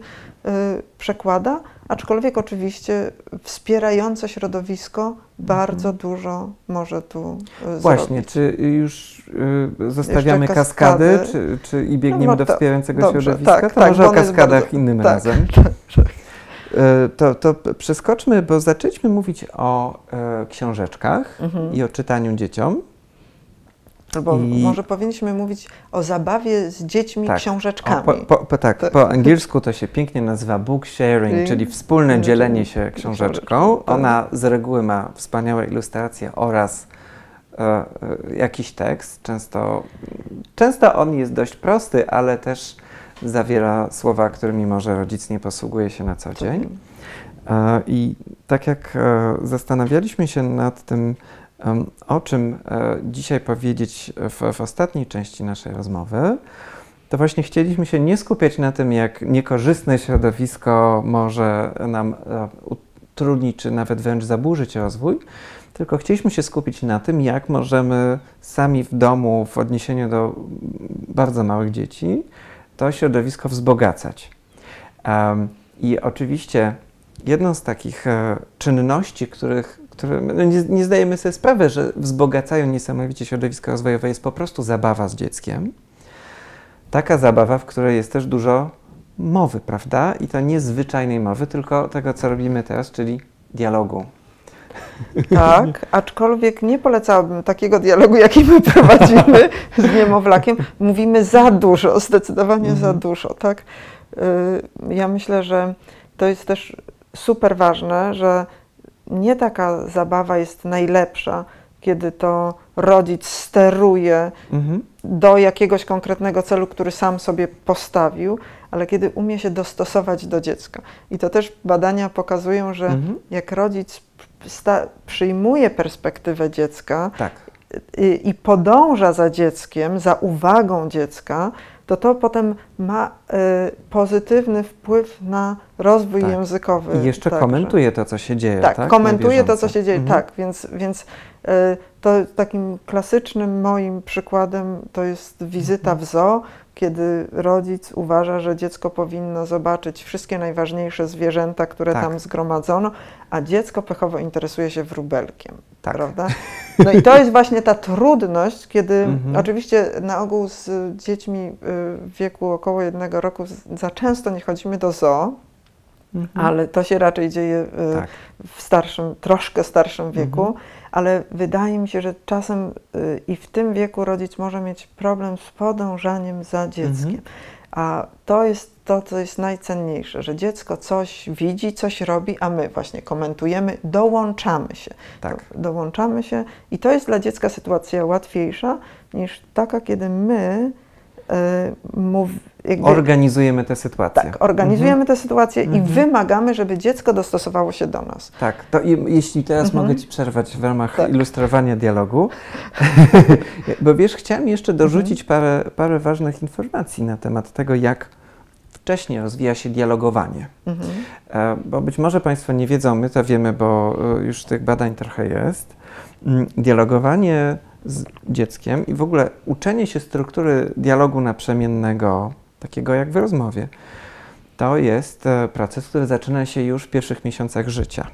Speaker 2: przekłada, aczkolwiek oczywiście wspierające środowisko bardzo dużo może tu y,
Speaker 1: Właśnie,
Speaker 2: zrobić.
Speaker 1: czy już y, zostawiamy kaskady,
Speaker 2: kaskady.
Speaker 1: czy, czy i biegniemy
Speaker 2: No,
Speaker 1: do wspierającego
Speaker 2: dobrze,
Speaker 1: środowiska?
Speaker 2: tak,
Speaker 1: to
Speaker 2: tak,
Speaker 1: może o kaskadach
Speaker 2: bardzo-
Speaker 1: innym
Speaker 2: tak,
Speaker 1: razem.
Speaker 2: tak, tak.
Speaker 1: To, to przeskoczmy, bo zaczęliśmy mówić o e, książeczkach
Speaker 2: Mhm.
Speaker 1: i o czytaniu dzieciom.
Speaker 2: Albo
Speaker 1: I-
Speaker 2: może powinniśmy mówić o zabawie z dziećmi
Speaker 1: Tak.
Speaker 2: książeczkami.
Speaker 1: O, po, po, po, tak,
Speaker 2: Tak.
Speaker 1: po angielsku to się pięknie nazywa book sharing, czyli wspólne
Speaker 2: Dzielenie się książeczką, tak.
Speaker 1: Ona z reguły ma wspaniałe ilustracje oraz e, e, jakiś tekst. Często, często on jest dość prosty, ale też zawiera słowa, którymi może rodzic nie posługuje się na co dzień. E, I tak jak e, zastanawialiśmy się nad tym, o czym e, dzisiaj powiedzieć w, w ostatniej części naszej rozmowy, to właśnie chcieliśmy się nie skupiać na tym, jak niekorzystne środowisko może nam e, utrudnić, czy nawet wręcz zaburzyć rozwój, tylko chcieliśmy się skupić na tym, jak możemy sami w domu, w odniesieniu do mm, bardzo małych dzieci, to środowisko wzbogacać. I oczywiście jedną z takich e, czynności, których, które no nie, nie zdajemy sobie sprawy, że wzbogacają niesamowicie środowisko rozwojowe, jest po prostu zabawa z dzieckiem. Taka zabawa, w której jest też dużo mowy, prawda? I to nie zwyczajnej mowy, tylko tego, co robimy teraz, czyli dialogu.
Speaker 2: Tak, aczkolwiek nie polecałabym takiego dialogu, jaki my prowadzimy z niemowlakiem. Mówimy za dużo, zdecydowanie za
Speaker 1: Mhm.
Speaker 2: dużo, tak? Y, Ja myślę, że to jest też super ważne, że nie taka zabawa jest najlepsza, kiedy to rodzic steruje
Speaker 1: Mhm.
Speaker 2: do jakiegoś konkretnego celu, który sam sobie postawił, ale kiedy umie się dostosować do dziecka. I to też badania pokazują, że
Speaker 1: Mhm.
Speaker 2: jak rodzic przyjmuje perspektywę dziecka
Speaker 1: Tak.
Speaker 2: i, i podąża za dzieckiem, za uwagą dziecka, to to potem ma y, pozytywny wpływ na rozwój
Speaker 1: Tak.
Speaker 2: językowy.
Speaker 1: I jeszcze
Speaker 2: także.
Speaker 1: komentuje to, co się dzieje.
Speaker 2: Tak,
Speaker 1: Tak,
Speaker 2: komentuje to, co się dzieje,
Speaker 1: Mhm.
Speaker 2: tak, więc, więc to takim klasycznym moim przykładem to jest wizyta w zoo, kiedy rodzic uważa, że dziecko powinno zobaczyć wszystkie najważniejsze zwierzęta, które
Speaker 1: Tak.
Speaker 2: tam zgromadzono, a dziecko pechowo interesuje się wróbelkiem,
Speaker 1: Tak.
Speaker 2: prawda? No i to jest właśnie ta trudność, kiedy
Speaker 1: Mhm.
Speaker 2: oczywiście na ogół z dziećmi y, w wieku około jednego roku za często nie chodzimy do zoo,
Speaker 1: Mhm.
Speaker 2: ale to się raczej dzieje y,
Speaker 1: Tak.
Speaker 2: w starszym, troszkę starszym wieku,
Speaker 1: Mhm.
Speaker 2: Ale wydaje mi się, że czasem y, i w tym wieku rodzic może mieć problem z podążaniem za dzieckiem.
Speaker 1: Mhm.
Speaker 2: A to jest to, co jest najcenniejsze, że dziecko coś widzi, coś robi, a my właśnie komentujemy, dołączamy się.
Speaker 1: Tak.
Speaker 2: Do, dołączamy się i to jest dla dziecka sytuacja łatwiejsza niż taka, kiedy my mów, jakby,
Speaker 1: Organizujemy tę sytuację.
Speaker 2: tak, organizujemy tę sytuację i
Speaker 1: Mhm.
Speaker 2: wymagamy, żeby dziecko dostosowało się do nas.
Speaker 1: Tak, to i, jeśli teraz
Speaker 2: Mhm.
Speaker 1: mogę Ci przerwać w ramach
Speaker 2: Tak.
Speaker 1: ilustrowania dialogu, bo wiesz, chciałem jeszcze dorzucić
Speaker 2: Mhm.
Speaker 1: parę, parę ważnych informacji na temat tego, jak wcześniej rozwija się dialogowanie.
Speaker 2: Mhm.
Speaker 1: E, Bo być może Państwo nie wiedzą, my to wiemy, bo e, już tych badań trochę jest. Mm, Dialogowanie z dzieckiem i w ogóle uczenie się struktury dialogu naprzemiennego, takiego jak w rozmowie, to jest e, proces, który zaczyna się już w pierwszych miesiącach życia.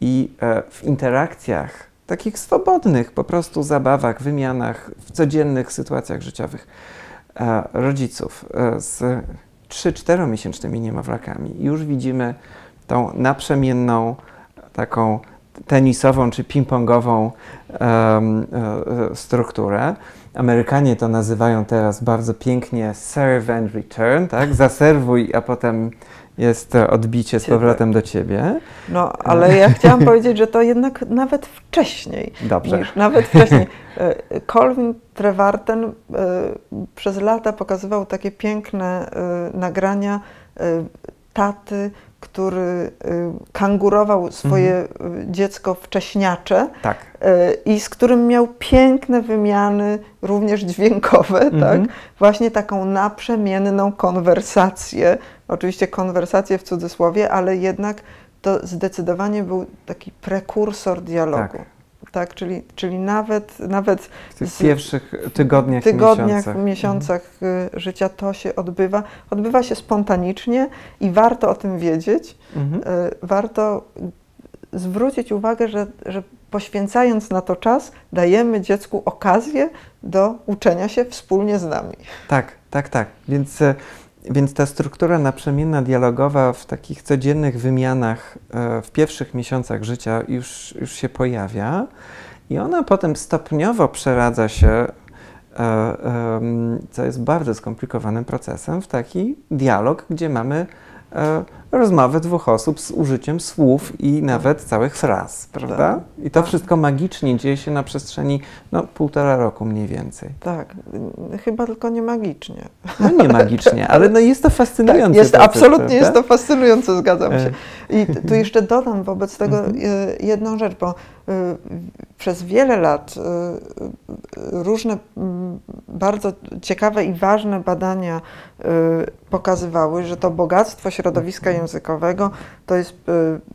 Speaker 1: I e, w interakcjach, takich swobodnych, po prostu zabawach, wymianach, w codziennych sytuacjach życiowych e, rodziców z 3-4 miesięcznymi niemowlakami już widzimy tą naprzemienną, taką tenisową czy ping-pongową e, e, strukturę. Amerykanie to nazywają teraz bardzo pięknie serve and return, tak? Zaserwuj, a potem jest e, odbicie z powrotem do ciebie.
Speaker 2: No, ale ja chciałam powiedzieć, że to jednak nawet wcześniej.
Speaker 1: Dobrze.
Speaker 2: Niż, nawet wcześniej. E, Colvin Trevarten e, przez lata pokazywał takie piękne e, nagrania e, taty, który e, kangurował swoje e, dziecko wcześniacze
Speaker 1: Tak.
Speaker 2: e, i z którym miał piękne wymiany, również dźwiękowe,
Speaker 1: Mhm.
Speaker 2: tak? Właśnie taką naprzemienną konwersację. Oczywiście konwersację w cudzysłowie, ale jednak to zdecydowanie był taki prekursor dialogu.
Speaker 1: Tak.
Speaker 2: Tak? Czyli, czyli nawet, nawet
Speaker 1: w tych pierwszych tygodniach,
Speaker 2: tygodniach
Speaker 1: miesiącach,
Speaker 2: miesiącach mhm. życia to się odbywa. Odbywa się spontanicznie i warto o tym wiedzieć. Mhm. Warto zwrócić uwagę, że, że poświęcając na to czas, dajemy dziecku okazję do uczenia się wspólnie z nami.
Speaker 1: Tak, tak, tak. Więc, e, więc ta struktura naprzemienna, dialogowa w takich codziennych wymianach e, w pierwszych miesiącach życia już, już się pojawia i ona potem stopniowo przeradza się e, co jest bardzo skomplikowanym procesem, w taki dialog, gdzie mamy rozmowę dwóch osób z użyciem słów i nawet całych fraz, prawda? Tak, I to tak. wszystko magicznie dzieje się na przestrzeni no, półtora roku mniej więcej.
Speaker 2: Tak, chyba tylko nie magicznie.
Speaker 1: No nie magicznie, ale no jest to fascynujące. Tak,
Speaker 2: jest, proces, absolutnie prawda? jest to fascynujące, zgadzam się. E. I tu jeszcze dodam wobec tego mhm. e, jedną rzecz, bo przez wiele lat różne bardzo ciekawe i ważne badania pokazywały, że to bogactwo środowiska mhm. językowego to jest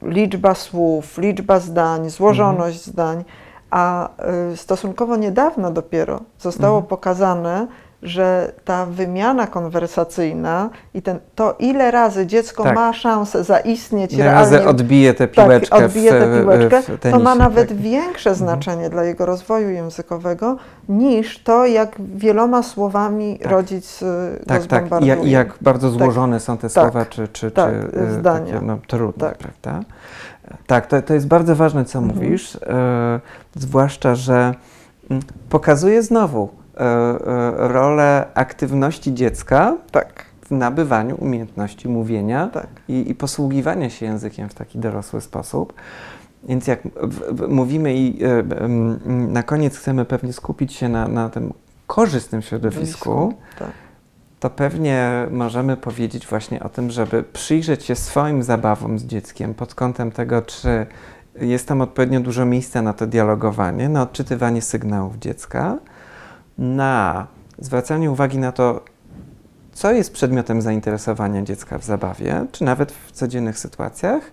Speaker 2: liczba słów, liczba zdań, złożoność mhm. zdań, a stosunkowo niedawno dopiero zostało mhm. pokazane, że ta wymiana konwersacyjna i ten, to, ile razy dziecko tak. ma szansę zaistnieć ile
Speaker 1: realnie, razy odbije tę piłeczkę,
Speaker 2: tak, odbije tę piłeczkę w, w tenisie, to ma nawet tak. większe mhm. znaczenie dla jego rozwoju językowego niż to, jak wieloma słowami tak. rodzic
Speaker 1: tak, tak. I jak, I jak bardzo tak. złożone są te słowa, tak. czy, czy,
Speaker 2: tak,
Speaker 1: czy
Speaker 2: y, zdania. Takie,
Speaker 1: no, trudne, tak. prawda? Tak, to, to jest bardzo ważne, co mhm. mówisz, e, zwłaszcza, że mm, pokazuje znowu, E, e, rolę aktywności dziecka
Speaker 2: tak.
Speaker 1: w nabywaniu umiejętności mówienia tak. i, i, posługiwania się językiem w taki dorosły sposób. Więc jak w, w, mówimy i e, na koniec chcemy pewnie skupić się na, na tym korzystnym środowisku, tak. to pewnie możemy powiedzieć właśnie o tym, żeby przyjrzeć się swoim zabawom z dzieckiem pod kątem tego, czy jest tam odpowiednio dużo miejsca na to dialogowanie, na odczytywanie sygnałów dziecka, na zwracanie uwagi na to, co jest przedmiotem zainteresowania dziecka w zabawie, czy nawet w codziennych sytuacjach,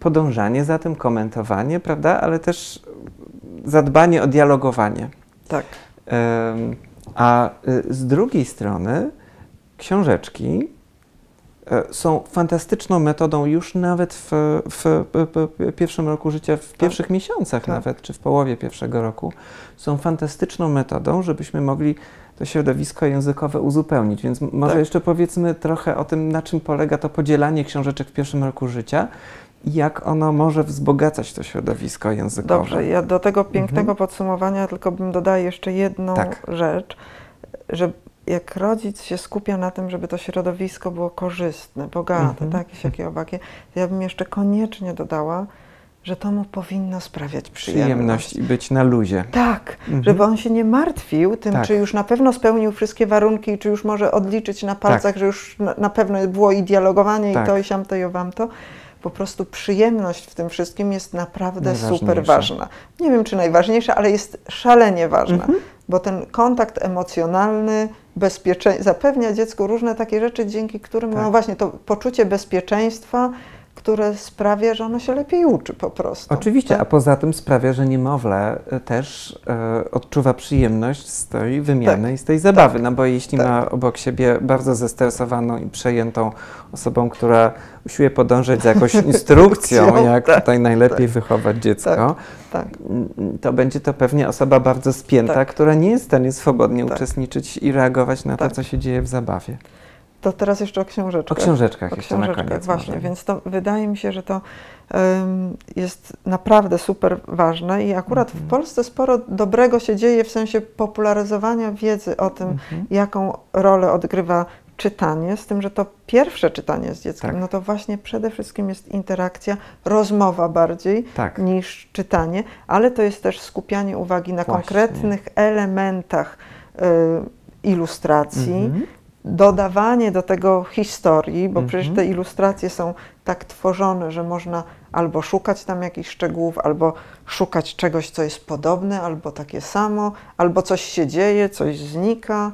Speaker 1: podążanie za tym, komentowanie, prawda, ale też zadbanie o dialogowanie.
Speaker 2: Tak.
Speaker 1: A y, z drugiej strony książeczki są fantastyczną metodą już nawet w, w, w pierwszym roku życia, w tak. pierwszych miesiącach tak. nawet, czy w połowie pierwszego roku, są fantastyczną metodą, żebyśmy mogli to środowisko językowe uzupełnić. Więc może tak. jeszcze powiedzmy trochę o tym, na czym polega to podzielanie książeczek w pierwszym roku życia i jak ono może wzbogacać to środowisko językowe.
Speaker 2: Dobrze, ja do tego pięknego mhm. podsumowania tylko bym dodała jeszcze jedną tak. rzecz, że jak rodzic się skupia na tym, żeby to środowisko było korzystne, bogate, mm -hmm. takie, siakie, owakie, to ja bym jeszcze koniecznie dodała, że to mu powinno sprawiać przyjemność. Przyjemność
Speaker 1: i być na luzie.
Speaker 2: Tak, mhm. żeby on się nie martwił tym, tak. czy już na pewno spełnił wszystkie warunki, czy już może odliczyć na palcach, tak. że już na, na, pewno było i dialogowanie, tak. i to, i siamto, i owamto. Po prostu przyjemność w tym wszystkim jest naprawdę super ważna. Nie wiem, czy najważniejsza, ale jest szalenie ważna, mhm. bo ten kontakt emocjonalny, zapewnia dziecku różne takie rzeczy, dzięki którym, no tak. no właśnie, to poczucie bezpieczeństwa, które sprawia, że ono się lepiej uczy po prostu.
Speaker 1: Oczywiście, tak? a poza tym sprawia, że niemowlę e, też e, odczuwa przyjemność z tej wymiany tak. i z tej zabawy, tak. no bo jeśli tak. ma obok siebie bardzo zestresowaną i przejętą osobą, która usiłuje podążać za jakąś instrukcją, jak tak. tutaj najlepiej tak. wychować dziecko, to będzie to pewnie osoba bardzo spięta, która nie jest w stanie swobodnie uczestniczyć i reagować na to, co się dzieje w zabawie.
Speaker 2: To teraz jeszcze o książeczkach.
Speaker 1: O książeczkach, o książeczkach koniec,
Speaker 2: właśnie, może. więc to wydaje mi się, że to um, jest naprawdę super ważne i akurat -hmm. w mhm. Polsce sporo dobrego się dzieje w sensie popularyzowania wiedzy o tym, -hmm. jaką rolę odgrywa czytanie, z tym, że to pierwsze czytanie z dzieckiem, tak. no to właśnie przede wszystkim jest interakcja, rozmowa bardziej tak. niż czytanie, ale to jest też skupianie uwagi na właśnie. konkretnych elementach y, ilustracji, -hmm dodawanie do tego historii, bo mhm. przecież te ilustracje są tak tworzone, że można albo szukać tam jakichś szczegółów, albo szukać czegoś, co jest podobne, albo takie samo, albo coś się dzieje, coś znika.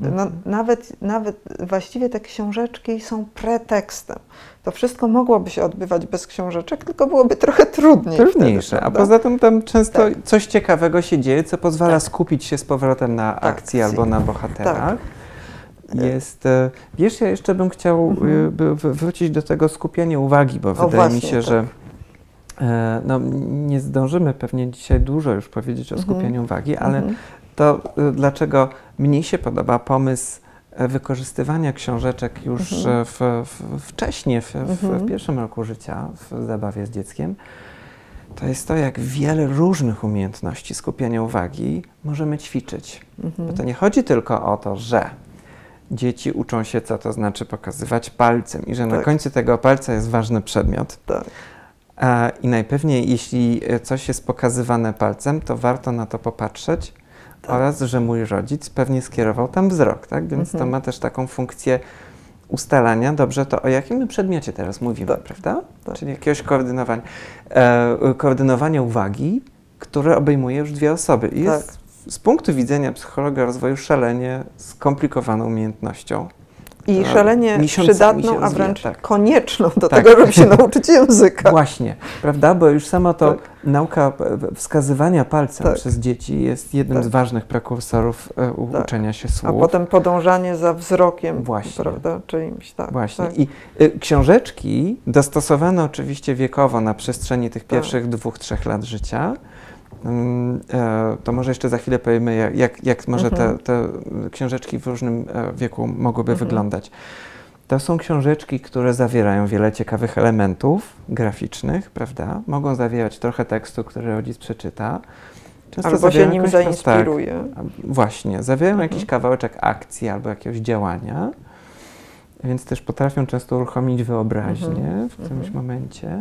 Speaker 2: No,
Speaker 1: Mhm.
Speaker 2: nawet, nawet właściwie te książeczki są pretekstem. To wszystko mogłoby się odbywać bez książeczek, tylko byłoby trochę trudniej.
Speaker 1: Trudniejsze,
Speaker 2: wtedy,
Speaker 1: a poza tym tam często
Speaker 2: Tak.
Speaker 1: coś ciekawego się dzieje, co pozwala
Speaker 2: Tak.
Speaker 1: skupić się z powrotem na akcji
Speaker 2: Akcji.
Speaker 1: albo na bohaterach. Jest, e, wiesz, ja jeszcze bym chciał
Speaker 2: Mhm.
Speaker 1: e, by wrócić do tego skupienia uwagi, bo wydaje mi
Speaker 2: właśnie,
Speaker 1: się,
Speaker 2: tak.
Speaker 1: że no, nie zdążymy pewnie dzisiaj dużo już powiedzieć o
Speaker 2: Mhm.
Speaker 1: skupieniu uwagi, ale
Speaker 2: Mhm.
Speaker 1: to e, dlaczego mnie się podoba pomysł wykorzystywania książeczek już
Speaker 2: Mhm.
Speaker 1: w, w, wcześniej, w, w,
Speaker 2: Mhm.
Speaker 1: pierwszym roku życia, w zabawie z dzieckiem, to jest to, jak wiele różnych umiejętności skupiania uwagi możemy ćwiczyć. Bo
Speaker 2: Mhm.
Speaker 1: to nie chodzi tylko o to, że dzieci uczą się, co to znaczy pokazywać palcem i że na
Speaker 2: Tak.
Speaker 1: końcu tego palca jest ważny przedmiot.
Speaker 2: Tak.
Speaker 1: A, I najpewniej, jeśli e, coś jest pokazywane palcem, to warto na to popatrzeć
Speaker 2: Tak.
Speaker 1: oraz, że mój rodzic pewnie skierował tam wzrok, tak? Więc to
Speaker 2: Mhm.
Speaker 1: ma też taką funkcję ustalania, dobrze, to o jakim przedmiocie teraz mówimy,
Speaker 2: Tak.
Speaker 1: prawda?
Speaker 2: Tak.
Speaker 1: Czyli jakiegoś koordynowania, e, koordynowania uwagi, które obejmuje już dwie osoby. I jest
Speaker 2: Tak.
Speaker 1: Z punktu widzenia psychologa rozwoju szalenie skomplikowaną umiejętnością.
Speaker 2: I szalenie przydatną, a wręcz
Speaker 1: tak.
Speaker 2: konieczną do
Speaker 1: Tak.
Speaker 2: tego, żeby się nauczyć języka.
Speaker 1: Właśnie, prawda? Bo już sama to
Speaker 2: Tak.
Speaker 1: nauka wskazywania palcem
Speaker 2: Tak.
Speaker 1: przez dzieci jest jednym
Speaker 2: Tak.
Speaker 1: z ważnych prekursorów e,
Speaker 2: Tak.
Speaker 1: uczenia się
Speaker 2: A
Speaker 1: słów.
Speaker 2: potem podążanie za wzrokiem,
Speaker 1: Właśnie.
Speaker 2: prawda, czyimś, tak.
Speaker 1: Właśnie. I y, książeczki dostosowane oczywiście wiekowo na przestrzeni tych pierwszych dwóch, trzech lat życia. Ym, e, To może jeszcze za chwilę powiemy, jak, jak, jak może
Speaker 2: Mhm.
Speaker 1: te, te książeczki w różnym e, wieku mogłyby
Speaker 2: Mhm.
Speaker 1: wyglądać. To są książeczki, które zawierają wiele ciekawych elementów graficznych, prawda? Mogą zawierać trochę tekstu, który rodzic przeczyta. Często
Speaker 2: Albo się nim
Speaker 1: tak,
Speaker 2: zainspiruje.
Speaker 1: a, Właśnie, zawierają
Speaker 2: Mhm.
Speaker 1: jakiś kawałeczek akcji albo jakiegoś działania, więc też potrafią często uruchomić wyobraźnię
Speaker 2: Mhm.
Speaker 1: w którymś
Speaker 2: Mhm.
Speaker 1: momencie.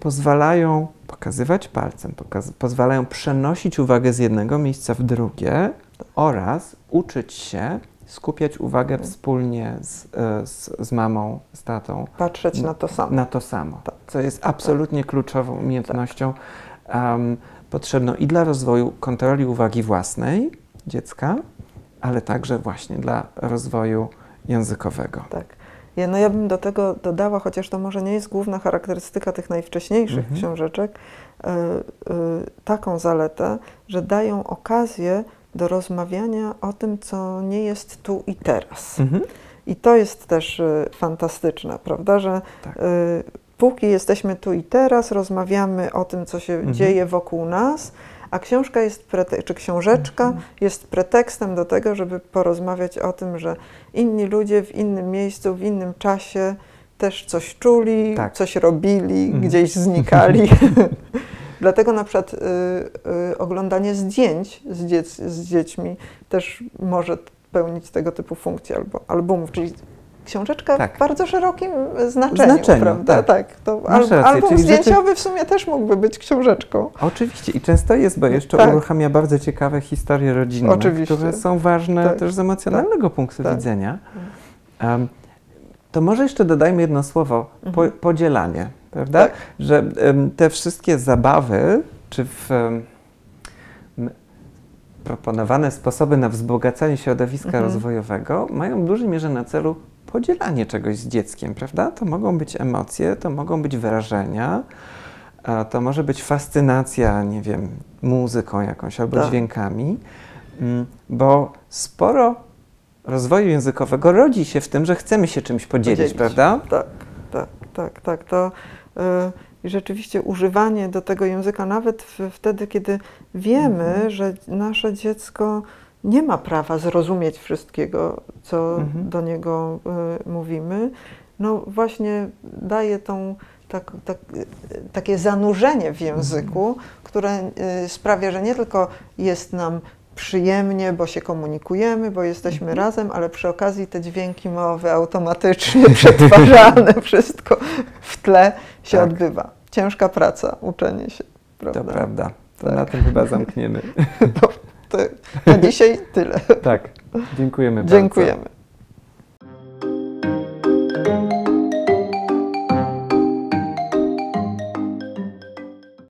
Speaker 1: Pozwalają pokazywać palcem, pokaz pozwalają przenosić uwagę z jednego miejsca w drugie oraz uczyć się skupiać uwagę wspólnie z, e, z, z mamą, z tatą
Speaker 2: Patrzeć na to samo.
Speaker 1: na to samo,
Speaker 2: Tak.
Speaker 1: co jest absolutnie kluczową umiejętnością em, potrzebną i dla rozwoju kontroli uwagi własnej dziecka, ale także właśnie dla rozwoju językowego.
Speaker 2: Tak. Ja, no ja bym do tego dodała, chociaż to może nie jest główna charakterystyka tych najwcześniejszych
Speaker 1: Mhm.
Speaker 2: książeczek, y, y, taką zaletę, że dają okazję do rozmawiania o tym, co nie jest tu i teraz.
Speaker 1: Mhm.
Speaker 2: I to jest też y, fantastyczne, prawda, że
Speaker 1: Tak.
Speaker 2: póki jesteśmy tu i teraz, rozmawiamy o tym, co się
Speaker 1: Mhm.
Speaker 2: dzieje wokół nas, a książka jest, czy książeczka
Speaker 1: Mhm.
Speaker 2: jest pretekstem do tego, żeby porozmawiać o tym, że inni ludzie w innym miejscu, w innym czasie też coś czuli,
Speaker 1: Tak.
Speaker 2: coś robili,
Speaker 1: Mhm.
Speaker 2: gdzieś znikali. Dlatego na przykład y, y, oglądanie zdjęć z, dziec, z dziećmi też może pełnić tego typu funkcje albo albumów, czyli książeczka
Speaker 1: Tak.
Speaker 2: w bardzo szerokim znaczeniu,
Speaker 1: Znaczeniu,
Speaker 2: prawda?
Speaker 1: tak.
Speaker 2: to
Speaker 1: Masz
Speaker 2: al,
Speaker 1: rację,
Speaker 2: album
Speaker 1: czyli rzeczy-
Speaker 2: zdjęciowy w sumie też mógłby być książeczką.
Speaker 1: Oczywiście i często jest, bo jeszcze
Speaker 2: Tak.
Speaker 1: uruchamia bardzo ciekawe historie rodzinne,
Speaker 2: Oczywiście.
Speaker 1: które są ważne
Speaker 2: Tak.
Speaker 1: też z emocjonalnego punktu
Speaker 2: Tak.
Speaker 1: widzenia. Em, to może jeszcze dodajmy jedno słowo, po,
Speaker 2: Mhm.
Speaker 1: podzielanie, prawda?
Speaker 2: Tak.
Speaker 1: Że em, te wszystkie zabawy, czy w, em, m- proponowane sposoby na wzbogacanie środowiska
Speaker 2: Mhm.
Speaker 1: rozwojowego mają w dużej mierze na celu podzielanie czegoś z dzieckiem, prawda? To mogą być emocje, to mogą być wrażenia, a to może być fascynacja, nie wiem, muzyką jakąś albo
Speaker 2: Tak.
Speaker 1: dźwiękami, mm, bo sporo rozwoju językowego rodzi się w tym, że chcemy się czymś podzielić,
Speaker 2: Podzielić.
Speaker 1: prawda?
Speaker 2: Tak, tak, tak, tak. To y, i rzeczywiście używanie do tego języka, nawet wtedy, kiedy wiemy,
Speaker 1: Mhm.
Speaker 2: że nasze dziecko nie ma prawa zrozumieć wszystkiego, co
Speaker 1: Mhm.
Speaker 2: do niego y, mówimy, no właśnie daje tą, tak, tak, takie zanurzenie w języku,
Speaker 1: Mhm.
Speaker 2: które y, sprawia, że nie tylko jest nam przyjemnie, bo się komunikujemy, bo jesteśmy
Speaker 1: Mhm.
Speaker 2: razem, ale przy okazji te dźwięki mowy automatycznie przetwarzane, wszystko w tle się
Speaker 1: Tak.
Speaker 2: odbywa. Ciężka praca, uczenie się. Prawda?
Speaker 1: To prawda. To
Speaker 2: Tak.
Speaker 1: na tym chyba zamkniemy.
Speaker 2: To na dzisiaj tyle.
Speaker 1: tak. Dziękujemy bardzo.
Speaker 2: Dziękujemy.